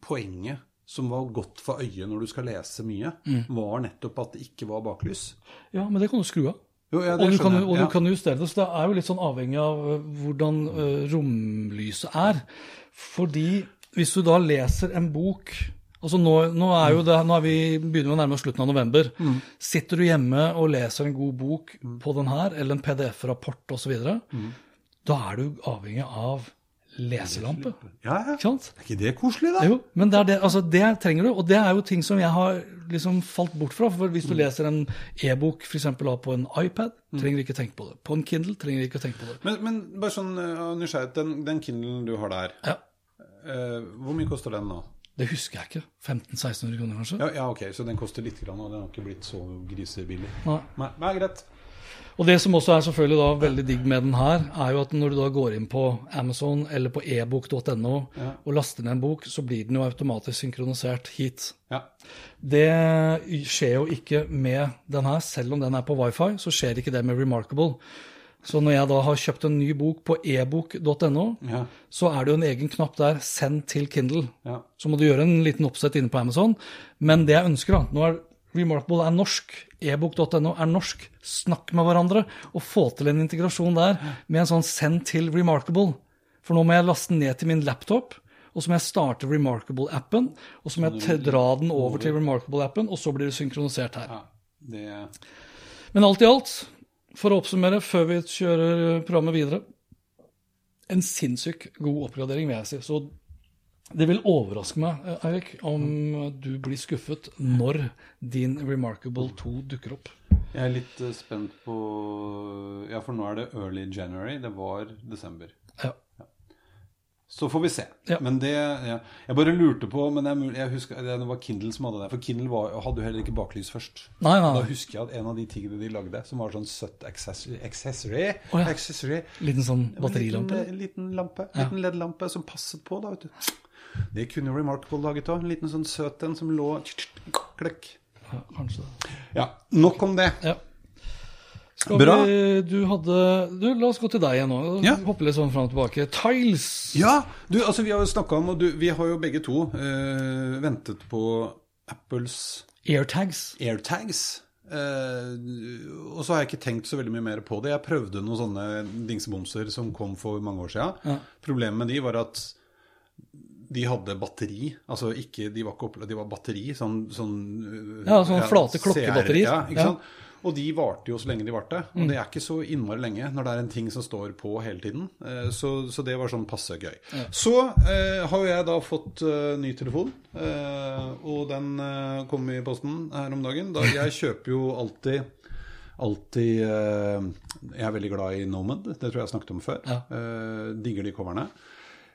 poenget som var godt for øyet når du skal lese mye, Mm. var nettopp at det ikke var baklys. Ja, men det kan du skru av. Jo, ja, og du, kan, og du kan justere det. Så det er jo litt sånn avhengig av hvordan uh, romlyset er. Fordi hvis du da leser en bok Altså nå, nå, er jo det, nå er vi, begynner vi å nærme oss slutten av november. Mm. Sitter du hjemme og leser en god bok på den her, eller en PDF-rapport osv., Mm. da er du avhengig av leselampe. Ja, ja. Er ikke det koselig, da? Jo, men det, det, altså det trenger du, og det er jo ting som jeg har liksom falt bort fra. For hvis du leser en e-bok f.eks. på en iPad, trenger du ikke tenke på det. På en Kindle trenger du ikke tenke på det. Men, men bare sånn uh, nysgjerrighet, den, den Kindlen du har der, Ja, eh, hvor mye koster den nå? Det husker jeg ikke. 1500-1600 kroner, kanskje? Ja, ja, ok, så den koster litt, grann, og den har ikke blitt så grisebillig. Nei. Nei, nei, greit. Og det som også er selvfølgelig da veldig digg med den her, er jo at når du da går inn på Amazon eller på ebok.no og laster ned en bok, så blir den jo automatisk synkronisert hit. Ja. Det skjer jo ikke med den her, selv om den er på wifi, så skjer ikke det med Remarkable. Så når jeg da har kjøpt en ny bok på ebok.no, Ja. så er det jo en egen knapp der 'send til Kindle'. Ja. Så må du gjøre en liten oppsett inne på Amazon. Men det jeg ønsker, da nå er Remarkable er norsk, ebok.no er norsk. Snakk med hverandre og få til en integrasjon der med en sånn 'send til Remarkable'. For nå må jeg laste den ned til min laptop, og så må jeg starte Remarkable-appen. Og så må jeg dra den over til Remarkable-appen, og så blir det synkronisert her. ja. Det Men alt i alt, for å oppsummere før vi kjører programmet videre En sinnssykt god oppgradering, vil jeg si. Så det vil overraske meg, eh, Eirik, om du blir skuffet når din Remarkable 2 dukker opp. Jeg er litt eh, spent på Ja, for nå er det early January. Det var desember. Ja. Så får vi se. Ja. Men det ja. Jeg bare lurte på Men jeg, jeg husker, det var Kindle som hadde det. For Kindle var, hadde jo heller ikke baklys først. Nei, nei, Da husker jeg at en av de tingene de lagde, som var sånn søtt accessory, accessory, oh, ja. accessory Liten sånn batterilampe. liten, liten lampe, liten LED-lampe som passet på, da, vet du. Det kunne Remarkable laget òg. En liten sånn søt en som lå Kløkk. Ja, kanskje det. Ja, nok om det. Ja. Skal Bra. Vi, du hadde du, La oss gå til deg igjen nå. Ja. Hoppe litt sånn fram og tilbake. Tiles. Ja, du, altså vi har jo snakka om, og du, vi har jo begge to eh, ventet på Apples Airtags. airtags. Eh, og så har jeg ikke tenkt så veldig mye mer på det. Jeg prøvde noen sånne dingsebomser som kom for mange år siden. Ja. Problemet med de var at de hadde batteri. Altså ikke, de var ikke opplevd, de var batteri. Sånn, sånn Ja, sånn flate klokkebatteri klokkebatterier. Ja, ikke Ja. Og de varte jo så lenge de varte. Mm. Og det er ikke så innmari lenge når det er en ting som står på hele tiden. Eh, Så, så det var sånn passe gøy. Så eh, har jo jeg da fått eh, ny telefon, eh, og den eh, kom i posten her om dagen. Da, (laughs) jeg kjøper jo alltid Alltid eh, Jeg er veldig glad i Nomad, det tror jeg jeg snakket om før. Ja. Eh, digger de coverne.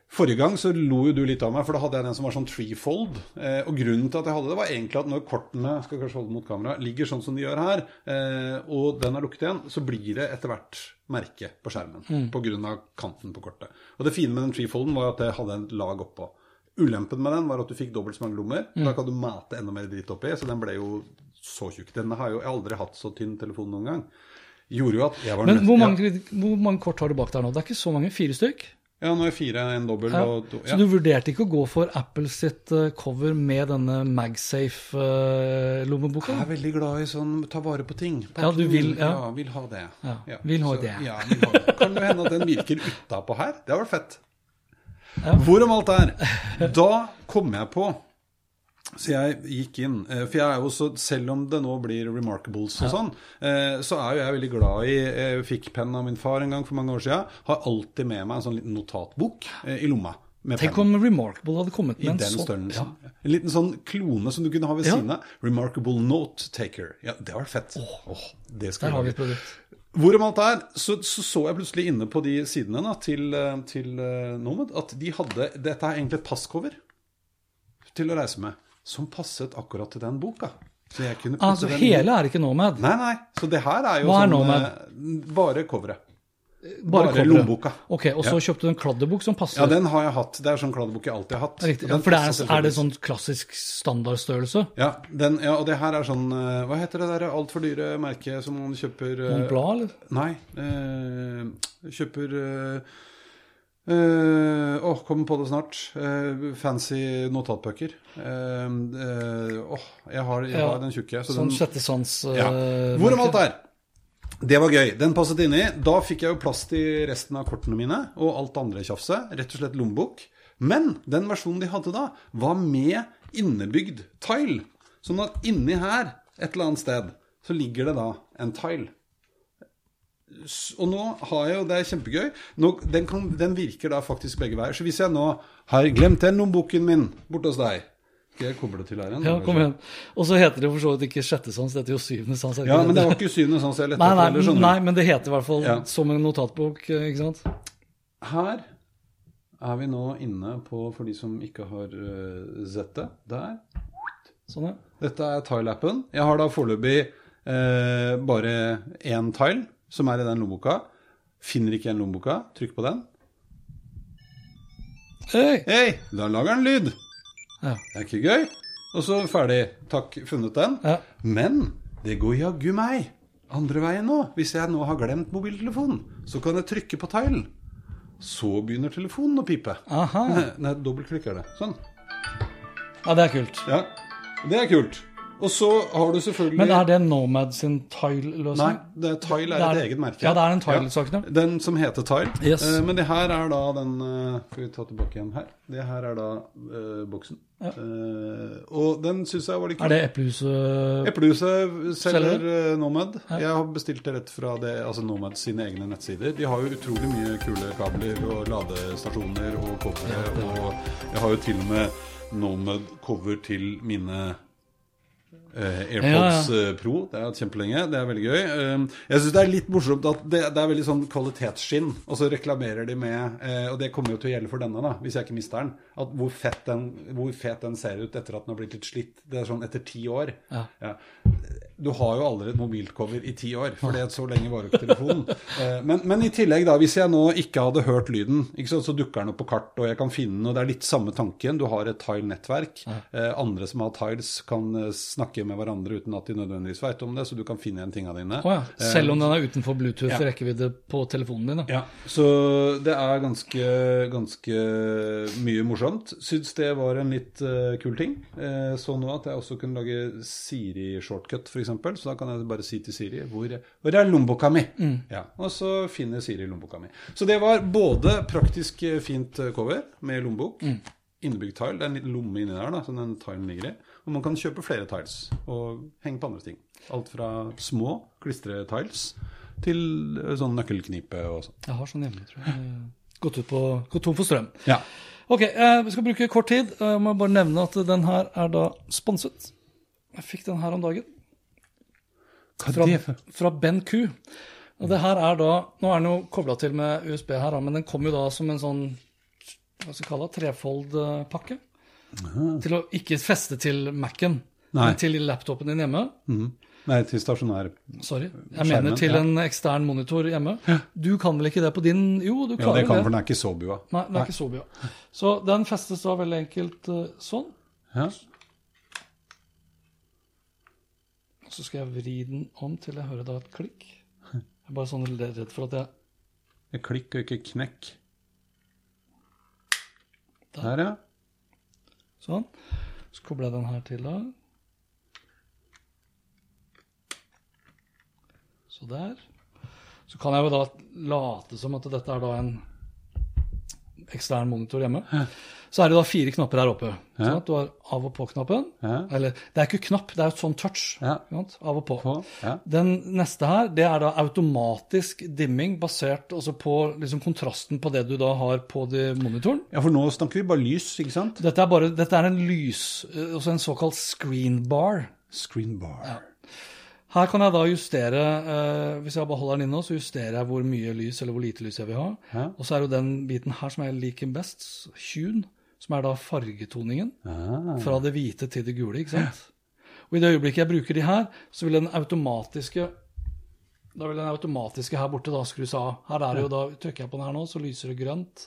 Forrige gang så lo jo du litt av meg, for da hadde jeg den som var sånn treefold. Eh, og grunnen til at jeg hadde det, var egentlig at når kortene skal kanskje holde mot kamera, ligger sånn som de gjør her, eh, og den er lukket igjen, så blir det etter hvert merke på skjermen Mm. av kanten på kortet. Og det fine med den treefolden var at det hadde en lag oppå. Ulempen med den var at du fikk dobbelt så mange lommer. Mm. Da kan du mate enda mer dritt oppi, så den ble jo så tjukk. Den har jo aldri hatt så tynn telefon noen gang. Gjorde jo at jeg var Men nødt- hvor ja. mange, hvor mange kort har du bak der nå? Det er ikke så mange. Fire stykk? Ja, nå er fire, en dobbel Ja. og to. Så du vurderte ikke å gå for Apple sitt eh, cover med denne MagSafe-lommeboka? Jeg er veldig glad i sånn ta vare på ting. Ja, du vil- ja. ja, vil ha det. Ja, vil ha det. Ja, vil ha det. Kan det hende at den virker utapå her? Det hadde vært fett. Ja. Hvorom alt er, da kom jeg på så jeg gikk inn. eh, For jeg er jo også, selv om det nå blir Remarkables og sånn, eh, så er jo jeg veldig glad i Jeg fikk pennen av min far en gang for mange år siden. Har alltid med meg en sånn liten notatbok eh, i lomma. Med Tenk om Remarkable hadde kommet I med en sånn. Ja. En liten sånn klone som du kunne ha ved Ja. siden av. Remarkable Note Taker. Ja, det var fett. Åh, det skal Der har vi et produkt. Hvorom alt er, så, så så jeg plutselig inne på de sidene da, til, eh, til uh, Nomad at de hadde Dette er egentlig et passcover til å reise med, som passet akkurat til den boka. Altså, den hele er ikke Nomad. Nei, nei. Så det her er jo Hva er sånn Nomad? eh, Bare coveret. Bare, bare lommeboka. Ok, Og så Ja. kjøpte du en kladdebok som passer? Ja, den har jeg hatt. Det er sånn kladdebok jeg alltid har hatt. Riktig. Ja, for det er, er det sånn klassisk standardstørrelse? Ja, den, ja, og det her er sånn eh, Hva heter det der altfor dyre merket som man kjøper eh, Mont Blanc, eller? Nei. Eh, kjøper eh, eh, Åh, kommer på det snart. Uh, fancy notatbøker. Åh, uh, uh, åh, jeg har, jeg Ja, har den tjukke. så Sånn sjette sans ja. eh, Hvorom alt er. Det var gøy. Den passet inni. Da fikk jeg jo plass til resten av kortene mine og alt andre tjafset. Rett og slett lommebok. Men den versjonen de hadde da, var med innebygd tile. Sånn at inni her, et eller annet sted, så ligger det da en tile. Og nå har jeg jo, det er kjempegøy, nå, den, kan, den virker da faktisk begge veier. Så hvis jeg nå har glemt den lommeboken min borte hos deg Skal jeg koble til her igjen? Ja, kom igjen. Og så heter det for så vidt ikke sjette sans, det heter jo syvende sans. Ja, men det var ikke syvende sans jeg lette etter heller, skjønner du. nei, men det heter i hvert fall Ja. som en notatbok, ikke sant? Her er vi nå inne på, for de som ikke har uh, sett det, der. Sånn, ja. Dette er tile-appen. Jeg har da foreløpig uh, bare én tile, som er i den lommeboka. Finner ikke igjen lommeboka. Trykk på den. Hei! Hey, da lager den lyd. Ja. Det er ikke gøy. Og så ferdig. Takk, funnet den. Ja. Men det går jaggu meg andre veien nå. Hvis jeg nå har glemt mobiltelefonen, så kan jeg trykke på tile. Så begynner telefonen å pipe. Aha. (laughs) Nei, dobbeltklikk er det. Sånn. Ja, det er kult. Ja, det er kult. Og så har du selvfølgelig Men er det Nomad sin Tile-løsning? Nei, det, Tile er Det et er- eget merke. ja, det er en Tile-sak, ja. Den som heter Tile. Yes. Uh, men det her er da den uh, Skal vi ta tilbake igjen her. Det her er da uh, boksen. Eh, og den syns jeg var litt Er det Eplehuset Eplehuset selger Nomad. Jeg har bestilt det rett fra det, altså Nomad sine egne nettsider. De har jo utrolig mye kule kabler og ladestasjoner og covere. Og jeg har jo til og med Nomad cover til mine eh, AirPods ja. Pro. Det har jeg hatt kjempelenge. Det er veldig gøy. Eh, jeg syns det er litt morsomt at det, det er veldig sånn kvalitetsskinn, og så reklamerer de med eh, Og det kommer jo til å gjelde for denne, da, hvis jeg ikke mister den. At hvor fett den, hvor fet den ser ut etter at den har blitt litt slitt. Det er sånn etter ti år. Ja. Du har jo aldri et mobilcover i ti år, for det er så lenge varer ikke telefonen. Eh, Men, men i tillegg, da, hvis jeg nå ikke hadde hørt lyden, ikke sant, så dukker den opp på kart, og jeg kan finne den, og det er litt samme tanken. Du har et tile-nettverk. Eh, andre som har tiles, kan eh, snakke med hverandre uten at de nødvendigvis vet om det, så du kan finne igjen tingene dine. Oh, ja. Selv om den er utenfor Bluetooth ja. på telefonen din, da. Ja, så det er ganske, ganske mye morsomt. Syns det var en litt kul ting. Så nå at jeg også kunne lage Siri-shortcut, f.eks. Så da kan jeg bare si til Siri hvor, hvor er lommeboka mi? Ja, og så finner Siri lommeboka mi. Så det var både praktisk eh, fint eh, cover med lommebok, innebygd tile, det er en liten lomme inni der da, som den tilen ligger i, og man kan kjøpe flere tiles og henge på andre ting. Alt fra små klistretiles til eh, sånn nøkkelknipe og sånn. Jeg har sånn hjemme, tror jeg. Gått, ut på, gått tom for strøm. Ja. Ok, eh, vi skal bruke kort tid. Jeg må bare nevne at den her er da sponset. Jeg fikk den her om dagen. Fra, fra Ben Q. Og det her er da Nå er den jo kobla til med USB her, men den kommer jo da som en sånn hva skal jeg kalle det, trefold-pakke. Til å ikke feste til Mac-en, Nei. men til laptopen din hjemme. Nei, til stasjonær. Sorry. Jeg Skjermen, mener til ja. en ekstern monitor hjemme. Du kan vel ikke det på din Jo, du klarer det kan, det. for den er ikke så bua. Nei, den er ikke så mye. Så den festes da veldig enkelt eh, sånn. Ja. Og så skal jeg vri den om til jeg hører da et klikk. Jeg er bare sånn redd for at jeg Et klikk og ikke knekk. Der, ja. Sånn. Så kobler jeg den her til da. Så der. Så kan jeg jo da late som at dette er da en ekstern monitor hjemme. Så er det da fire knapper her oppe. At du har av og på-knappen. Ja. Eller det er ikke knapp, det er et sånn touch. Ja. Av og på. På, ja. Den neste her, det er da automatisk dimming basert på liksom kontrasten på det du da har på de monitoren. ja, for nå snakker vi bare lys, ikke sant? Dette er, bare, dette er en lys, også en såkalt screen bar. Screen bar. Her kan jeg da justere, eh, hvis jeg bare holder den inne, så justerer jeg hvor mye lys eller hvor lite lys jeg vil ha. Ja. Og så er jo den biten her som jeg liker best, huen, som er da fargetoningen. Ah. Fra det hvite til det gule, ikke sant? Og i det øyeblikket jeg bruker de her, så vil den automatiske da vil den automatiske her borte da skrus av. Her er det jo da, Trykker jeg på den her nå, så lyser det grønt.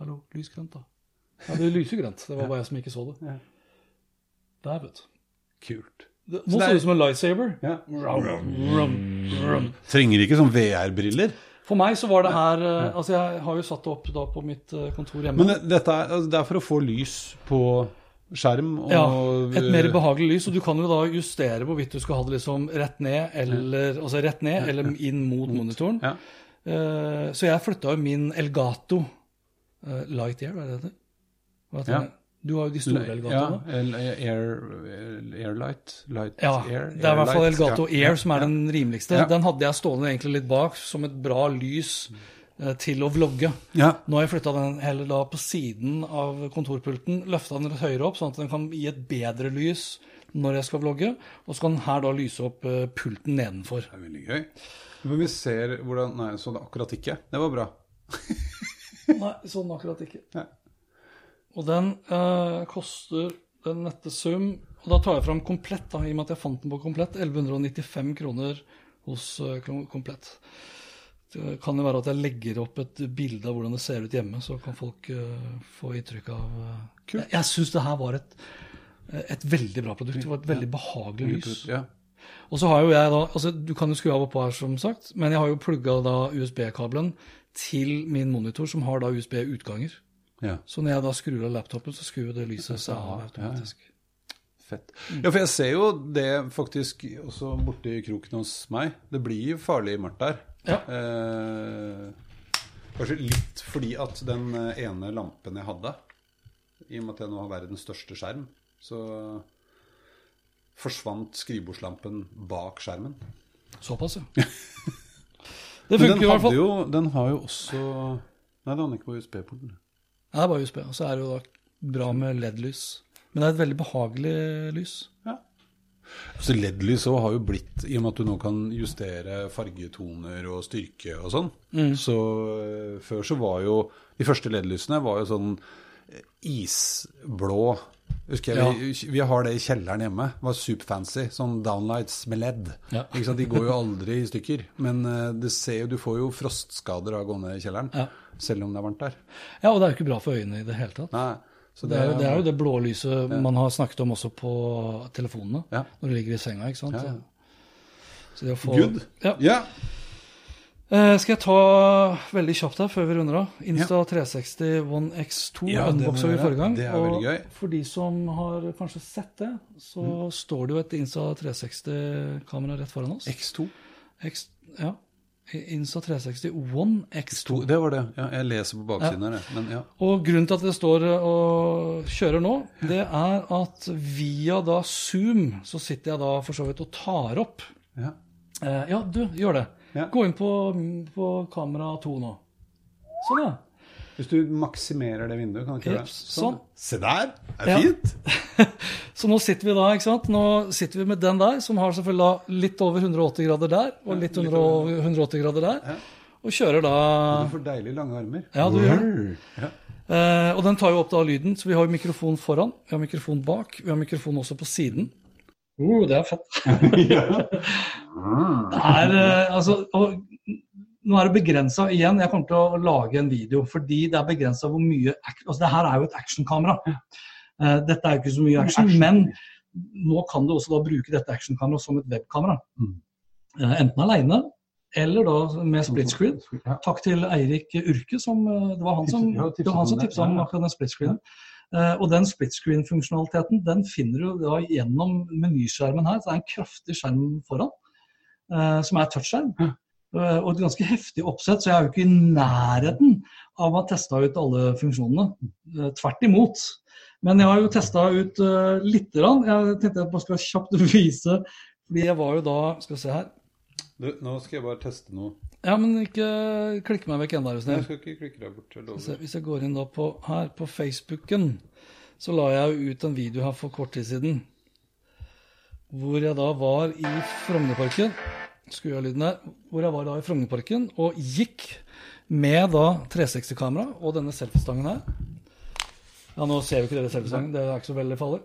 Hallo, lys grønt, da. Ja, det lyser grønt. Det var bare jeg som ikke så det. Der, vet du. Kult. Det, nå ser er- det ut som en lightsaber. Ja. Rum, rum, rum. Trenger ikke sånn VR-briller. For meg så var det her eh, Altså, jeg har jo satt det opp da på mitt eh, kontor hjemme. Men det, dette er, altså, det er for å få lys på skjerm og Ja, et mer behagelig lys, og du kan jo da justere hvorvidt du skal ha det liksom rett ned eller, altså rett ned, eller inn mot monitoren. Ja. Eh, Så jeg flytta jo min Elgato Lightyear, er det det heter Ja. Du har jo de store Ja, Elgatoene. Ja, Air, Airlight? Light Ja, Air? det er i hvert fall Airlight, Elgato ja. Air som er den rimeligste. Ja. Den hadde jeg stående egentlig litt bak som et bra lys eh, til å vlogge. Ja. Nå har jeg flytta den heller da på siden av kontorpulten, løfta den litt høyere opp, sånn at den kan gi et bedre lys når jeg skal vlogge. Og så kan den her da lyse opp eh, pulten nedenfor. Det er veldig gøy. Men vi ser hvordan Nei, sånn akkurat ikke. Det var bra. Nei, sånn akkurat ikke. Ja. Og den eh, koster den nette sum Og da tar jeg fram komplett, da, i og med at jeg fant den på komplett. 1195 kroner hos eh, komplett. Det kan jo være at jeg legger opp et bilde av hvordan det ser ut hjemme, så kan folk eh, få inntrykk av eh, Kult. Jeg, jeg syns det her var et, et veldig bra produkt. Det var et veldig behagelig lys. Ja. Og så har jo jeg da altså Du kan jo skru av og på her, som sagt, men jeg har jo plugga USB-kabelen til min monitor, som har da USB-utganger. Ja. Så når jeg da skrur av laptopen, så skrur jo det lyset seg av automatisk. Fett. Ja, for jeg ser jo det faktisk også borti kroken hos meg. Det blir jo farlig mørkt der. Ja. Eh, kanskje litt fordi at den eh, ene lampen jeg hadde, i og med at jeg nå har verdens største skjerm, så forsvant skrivebordslampen bak skjermen. Såpass, ja. (laughs) Det funker i hvert fall. jo, den har jo også Nei, det var ikke på USB-porten. Ja, det er bare USB. Og så er det jo da bra med LED-lys. Men det er et veldig behagelig lys. Ja. Så LED-lys òg har jo blitt, i og med at du nå kan justere fargetoner og styrke og sånn, så eh, før så var jo De første LED-lysene var jo sånn isblå Husker jeg, vi, vi har det i kjelleren hjemme. Det var superfancy. Sånn downlights med ledd. Ja. (laughs) De går jo aldri i stykker. Men eh, det ser jo, du får jo frostskader av å gå ned i kjelleren. Ja. Selv om det er varmt der. Ja, og det er jo ikke bra for øynene i det hele tatt. Så Det er, jo, det er jo det blå lyset man har snakket om også på telefonene Ja. når du ligger i senga. ikke sant? Ja, Så det å få, Good. Ja. Ja. Eh, skal jeg ta veldig kjapt her før vi runder av? Insta 360 One X2 Ja, unboxa vi forrige gang. Det er veldig gøy. Og for de som har kanskje sett det, så står det jo et Insta 360-kamera rett foran oss. X2. X, ja. Insta 360 One X2. Det var det. Ja, jeg leser på baksiden her, jeg. Men ja. Og grunnen til at det står og kjører nå, det er at via da Zoom så sitter jeg da for så vidt og tar opp. ja. Eh, ja, du, gjør det. Ja. Gå inn på, på kamera 2 nå. Sånn, ja. Hvis du maksimerer det vinduet, kan du ikke gjøre det? sånn. Se der! Det er Ja. fint! (laughs) Så nå sitter vi da, ikke sant? Nå sitter vi med den der, som har selvfølgelig litt over 180 grader der, og litt under over. 180 grader der. Ja. Og kjører da Du får deilig lange armer. Ja, du gjør det. Ja. Eh, og den tar jo opp da lyden, så vi har jo mikrofon foran, vi har mikrofon bak, vi har mikrofon også på siden. Uh, det er fett. (laughs) (laughs) det er, eh, altså, og, nå er det begrensa igjen. Jeg kommer til å lage en video fordi det er begrensa hvor mye altså, Det her er jo et actionkamera. Uh, dette er jo ikke så mye action, men nå kan du også da bruke dette actionkameraet som et webkamera. Mm. Eh, enten aleine eller da med split screen. Takk til Eirik Urke, som det var han som, det var han om som tipsa om akkurat den split screenen. Eh, og den split screen-funksjonaliteten den finner du da gjennom menyskjermen her. Så det er en kraftig skjerm foran, eh, som er touchskjerm. Eh, og et ganske heftig oppsett, så jeg er jo ikke i nærheten av å ha testa ut alle funksjonene. Tvert imot. Men jeg har jo testa ut lite grann. Jeg tenkte jeg bare skulle kjapt (laughs) vise, fordi jeg var jo da Skal vi se her. Du, nå skal jeg bare teste noe. Ja, men ikke klikk meg vekk ennå, er du snill. Jeg skal ikke klikke deg bort. Hvis jeg, hvis jeg går inn da på, her på Facebooken, så la jeg jo ut en video her for kort tid siden. Hvor jeg da var i Frognerparken. Skrur av lyden der. Hvor jeg var da i Frognerparken og gikk med da 360-kamera og denne selfiestangen her. Ja, nå ser jo ikke dere selfiestangen, det er ikke så veldig farlig.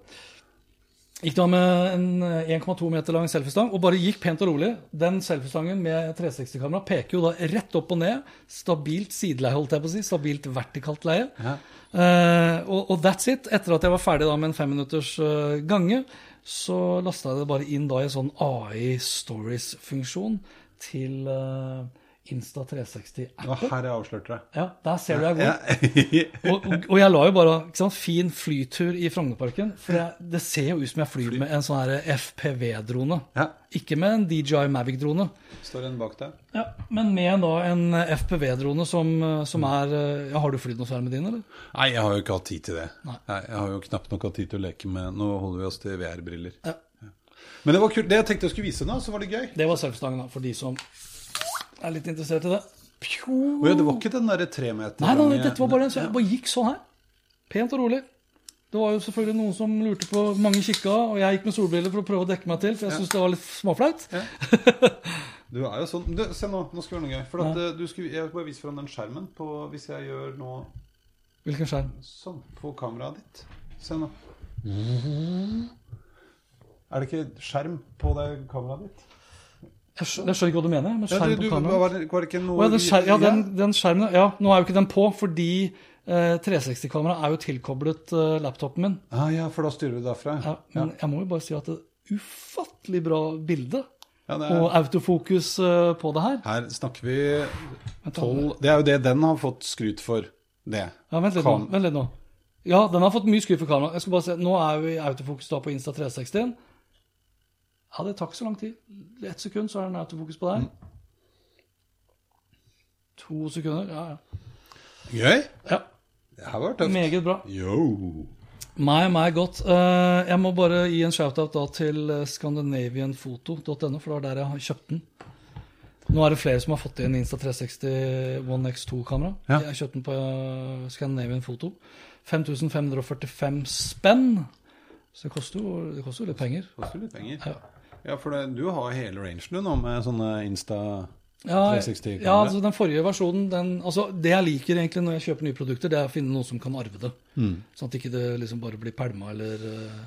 Gikk da med en eh, 1,2 meter lang selfiestang og bare gikk pent og rolig. Den selfiestangen med 360-kamera peker jo da rett opp og ned. Stabilt sideleie, holdt jeg på å si. Stabilt vertikalt leie. Ja. Uh, og, og that's it. Etter at jeg var ferdig da med en femminutters uh, gange, så lasta jeg det bare inn da i en sånn AI Stories-funksjon til eh, Insta360-appen. Å, her jeg avslørt det. Ja, der ser du jeg går. Ja. (laughs) Og, og, og jeg la jo bare sant, fin flytur i Frognerparken. For jeg, det ser jo ut som jeg flyr med en sånn FPV-drone. Ja. Ikke med en DJI Mavic-drone. Står en bak deg. Ja, men med da en FPV-drone som, som er ja, Har du flydd noe særlig med din, eller? Nei, jeg har jo ikke hatt tid til det. Nei. Jeg har jo knapt nok hatt tid til å leke med Nå holder vi oss til VR-briller. Ja. Men det var kult. Det jeg tenkte jeg skulle vise nå, så var det gøy. Det var selfstangen, da, for de som er litt interessert i det. Å ja, det var ikke den derre tre meter Nei, nei, dette var bare en så jeg bare gikk sånn her. Pent og rolig. Det var jo selvfølgelig noen som lurte på Mange kikka, og jeg gikk med solbriller for å prøve å dekke meg til, for jeg syntes det var litt småflaut. (laughs) Du er jo sånn du, Se nå, nå skal vi gjøre noe gøy. For at, eh, du skulle, jeg vil bare vise fram den skjermen på, hvis jeg gjør nå Hvilken skjerm? sånn på kameraet ditt. Se nå. (laughs) Er det ikke skjerm på det kameraet ditt? Jeg skjønner, jeg skjønner ikke hva du mener. Men Ja, skjerm du, du, på kameraet var, var det ikke noe Å, ja, den, skjer, ja, den, den skjermen Ja, nå er jo ikke den på, fordi eh, 360-kameraet er jo tilkoblet eh, laptopen min. Ah, ja, for da styrer du derfra. Ja, men jeg må jo bare si at det er ufattelig bra bilde det og er, autofokus eh, på det her. her snakker vi Vent, da. tolv Det er jo det den har fått skryt for. Det. Ja, vent litt, nå, vent litt nå. Ja, den har fått mye skryt for kamera. Jeg skal bare se, Nå er vi i autofokus da på Insta 360. Ja, det tar ikke så lang tid. Ett sekund, så er den autofokus på deg. To sekunder. Ja, ja. Gøy? ja. Det her var tøft. Meget bra. Yo. Meg, meg godt. Eh, jeg må bare gi en shout-out da til eh, scandinavianfoto.no, for det var der jeg har kjøpt den. Nå er det flere som har fått inn Insta360 One X2-kamera. Ja. Jeg kjøpte den på Scandinavian Foto. 5545 spenn. Så det koster jo, det koster jo litt penger. Koster litt penger. Ja. Ja, for det, du har hele rangen du nå med sånne Insta Ja, 360 ja, altså den forrige versjonen den, altså Det jeg liker egentlig når jeg kjøper nye produkter, det er å finne noen som kan arve det. Sånn at ikke det liksom bare blir pælma, eller eh,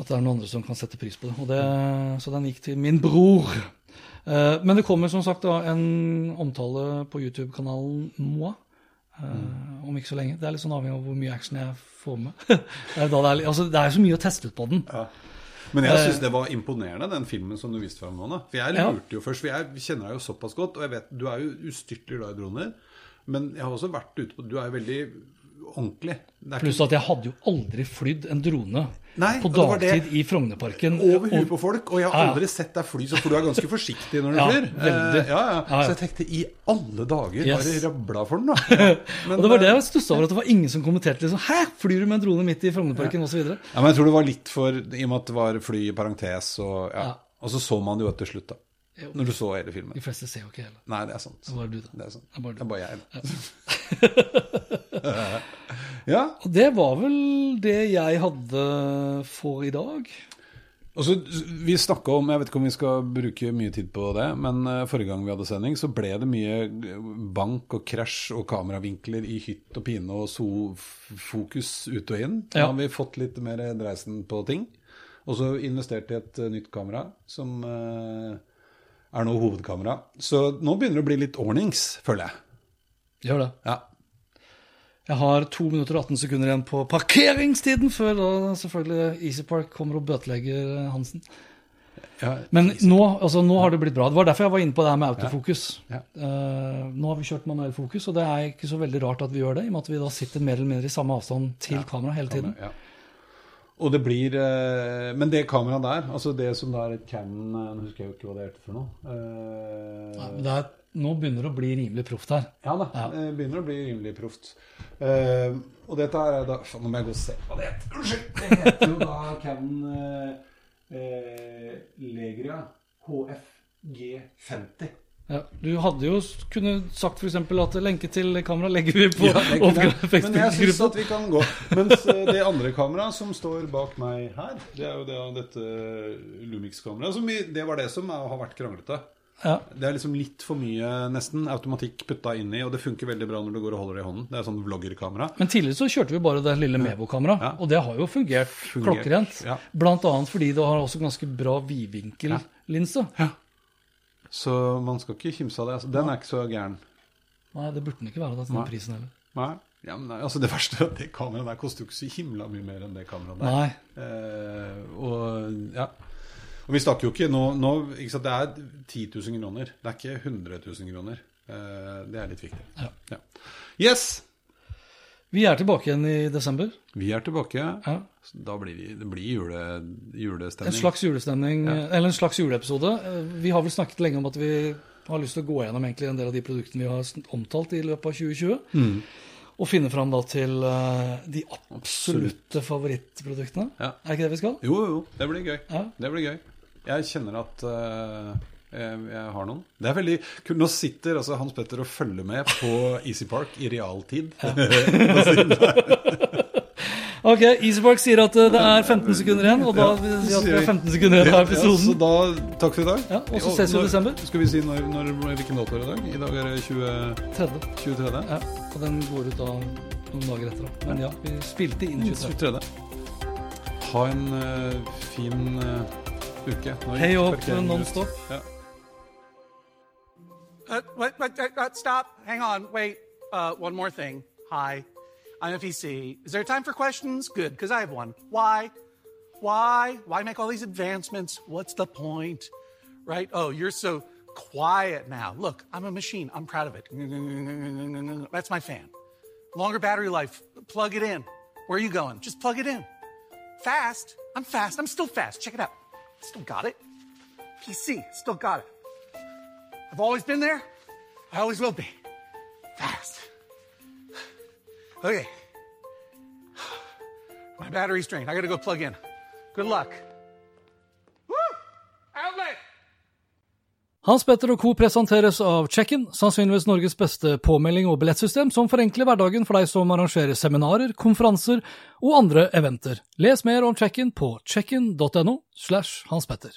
at det er noen andre som kan sette pris på det. Det så den gikk til min bror. Eh, men det kommer som sagt da en omtale på YouTube-kanalen Moa. eh, Om ikke så lenge. Det er litt sånn avhengig av hvor mye action jeg får med. (laughs) det, er altså, det er så mye å teste ut på den. Men jeg syns det var imponerende, den filmen som du viste fram nå. For jeg lurte jo først, for jeg kjenner deg jo såpass godt, og jeg vet du er jo ustyrtelig glad i droner. Men jeg har også vært ute på Du er jo veldig ordentlig. Det Pluss at jeg hadde jo aldri flydd en drone Nei, på det det- dagtid i Frognerparken. over huet på folk, og jeg har Ja, ja. aldri sett deg fly så For du er ganske forsiktig når du Ja, flyr. Eh, ja, ja. Ja, ja. Så jeg tenkte i alle dager Yes. bare rabla for den, da. Men, (laughs) og det var det eh, jeg stussa over, at det var ingen som kommenterte liksom, 'Hæ, flyr du med en drone midt i Frognerparken?' osv. Ja, men jeg tror det var litt for I og med at det var fly i parentes, og, ja. Ja. og så så man det jo til slutt, da. Jo. Når du så hele filmen. De fleste ser jo ikke hele. Nei, det er sant. Det er bare du, da. Det er sant. Det er bare. Det er bare jeg. ja. Og det var vel det jeg hadde for i dag. Og vi snakka om Jeg vet ikke om vi skal bruke mye tid på det, men eh, forrige gang vi hadde sending, så ble det mye bank og krasj og kameravinkler i hytt og pine og so-fokus ut og inn. Nå Ja. har vi fått litt mer dreisen på ting. Og så investert i et eh, nytt kamera, som eh, er nå hovedkamera. Så nå begynner det å bli litt ordnings, føler jeg. Gjør det. Ja. Jeg har 2 minutter og 18 sekunder igjen på parkeringstiden før da selvfølgelig EasyPark kommer og bøtelegger Hansen. Ja, Men nå, altså, nå har det blitt bra. Det var derfor jeg var inne på det her med autofokus. Ja. Eh, nå har vi kjørt manuell fokus, og det er ikke så veldig rart at vi gjør det, i og med at vi da sitter mer eller mindre i samme avstand til kamera hele tiden. Ja. Og det blir eh, Men det kameraet der, altså det som da er et Canon eh, Nå husker jeg jo ikke hva det heter for noe. Eh, Nei, men det er, nå begynner det å bli rimelig proft her. Ja da, Ja. det begynner å bli rimelig proft. Eh, og dette her er da faen, Nå må jeg gå og se hva det heter. Unnskyld! Det heter jo da Canon eh, eh, Legria HFG50. Ja, du hadde jo kunne sagt f.eks. at lenke til kamera legger vi på Ja. (laughs) Men jeg syns at vi kan gå. Mens eh, det andre kameraet som står bak meg her, det er jo det, dette Lumix-kameraet. Det var det som er- har vært kranglete. Ja. Det er liksom litt for mye nesten automatikk putta inn i, og det funker veldig bra når du går og holder det i hånden. Det er sånn vloggerkamera. Men tidligere så kjørte vi bare det lille Mevo-kameraet, Ja. og det har jo fungert, Fungert, klokkerent. ja. Blant annet fordi det har også ganske bra vidvinkellinse. Så man skal ikke kimse av det. Altså, den er ikke så gæren. Nei, det burde den ikke være da til den prisen heller. Nei. Ja, men altså Det verste er at det kameraet der koster jo ikke så himla mye mer enn det kameraet der. Nei. Eh, og ja. Og vi snakker jo ikke nå, nå ikke sant, Det er 10 000 kroner. Det er ikke 100 000 kroner. Eh, det er litt viktig. Ja. Ja. Yes! Vi er tilbake igjen i desember. Vi er tilbake. Ja. Da blir vi, det blir jule, julestemning. En slags julestemning, eller en slags juleepisode. Vi har vel snakket lenge om at vi har lyst til å gå gjennom en del av de produktene vi har omtalt i løpet av 2020. Og finne fram da til eh, de absolutte favorittproduktene. Ja. Er ikke det vi skal? Jo, jo, det blir gøy. Ja. Det blir gøy. Jeg kjenner at eh, jeg, jeg har noen. Det er veldig kult. Nå sitter altså Hans Petter og følger med på Easy Park i realtid. (laughs) Ok, Easy Park sier at eh, det er 15 sekunder igjen, og da vil vi at det er 15 sekunder igjen av Ja, så da, takk for i dag. Ja, og så ses vi i desember. Skal vi si når, når, hvilken dato er i dag? I dag er det 20, Tredje. 23. Ja, og den går ut da noen dager etter. da. Men ja, vi spilte inn 23. 23. Ha en uh, fin uh, uke. Hei opp parkeringen non stop. Ja. Uh, what, what, uh, stop. Hang on. Wait. Uh, one more thing. Hi. I'm FEC. Is there time for questions? Good, because I have one. Why? Why? Why make all these advancements? What's the point? Right? Oh, you're so quiet now. Look, I'm a machine. I'm proud of it. That's my fan. Longer battery life. Plug it in. Where are you going? Just plug it in. Fast. I'm fast. I'm still fast. Check it out. Still got it. PC. Still got it. I've always been there. I always will be. Fast. Okay. My battery's drained. I gotta go plug in. Good luck. Hans Petter og co. presenteres av Check-in, sannsynligvis Norges beste påmelding og billettsystem som forenkler hverdagen for deg som arrangerer seminarer, konferanser og andre eventer. Les mer om Check-in på checkin.no slash Hans Petter.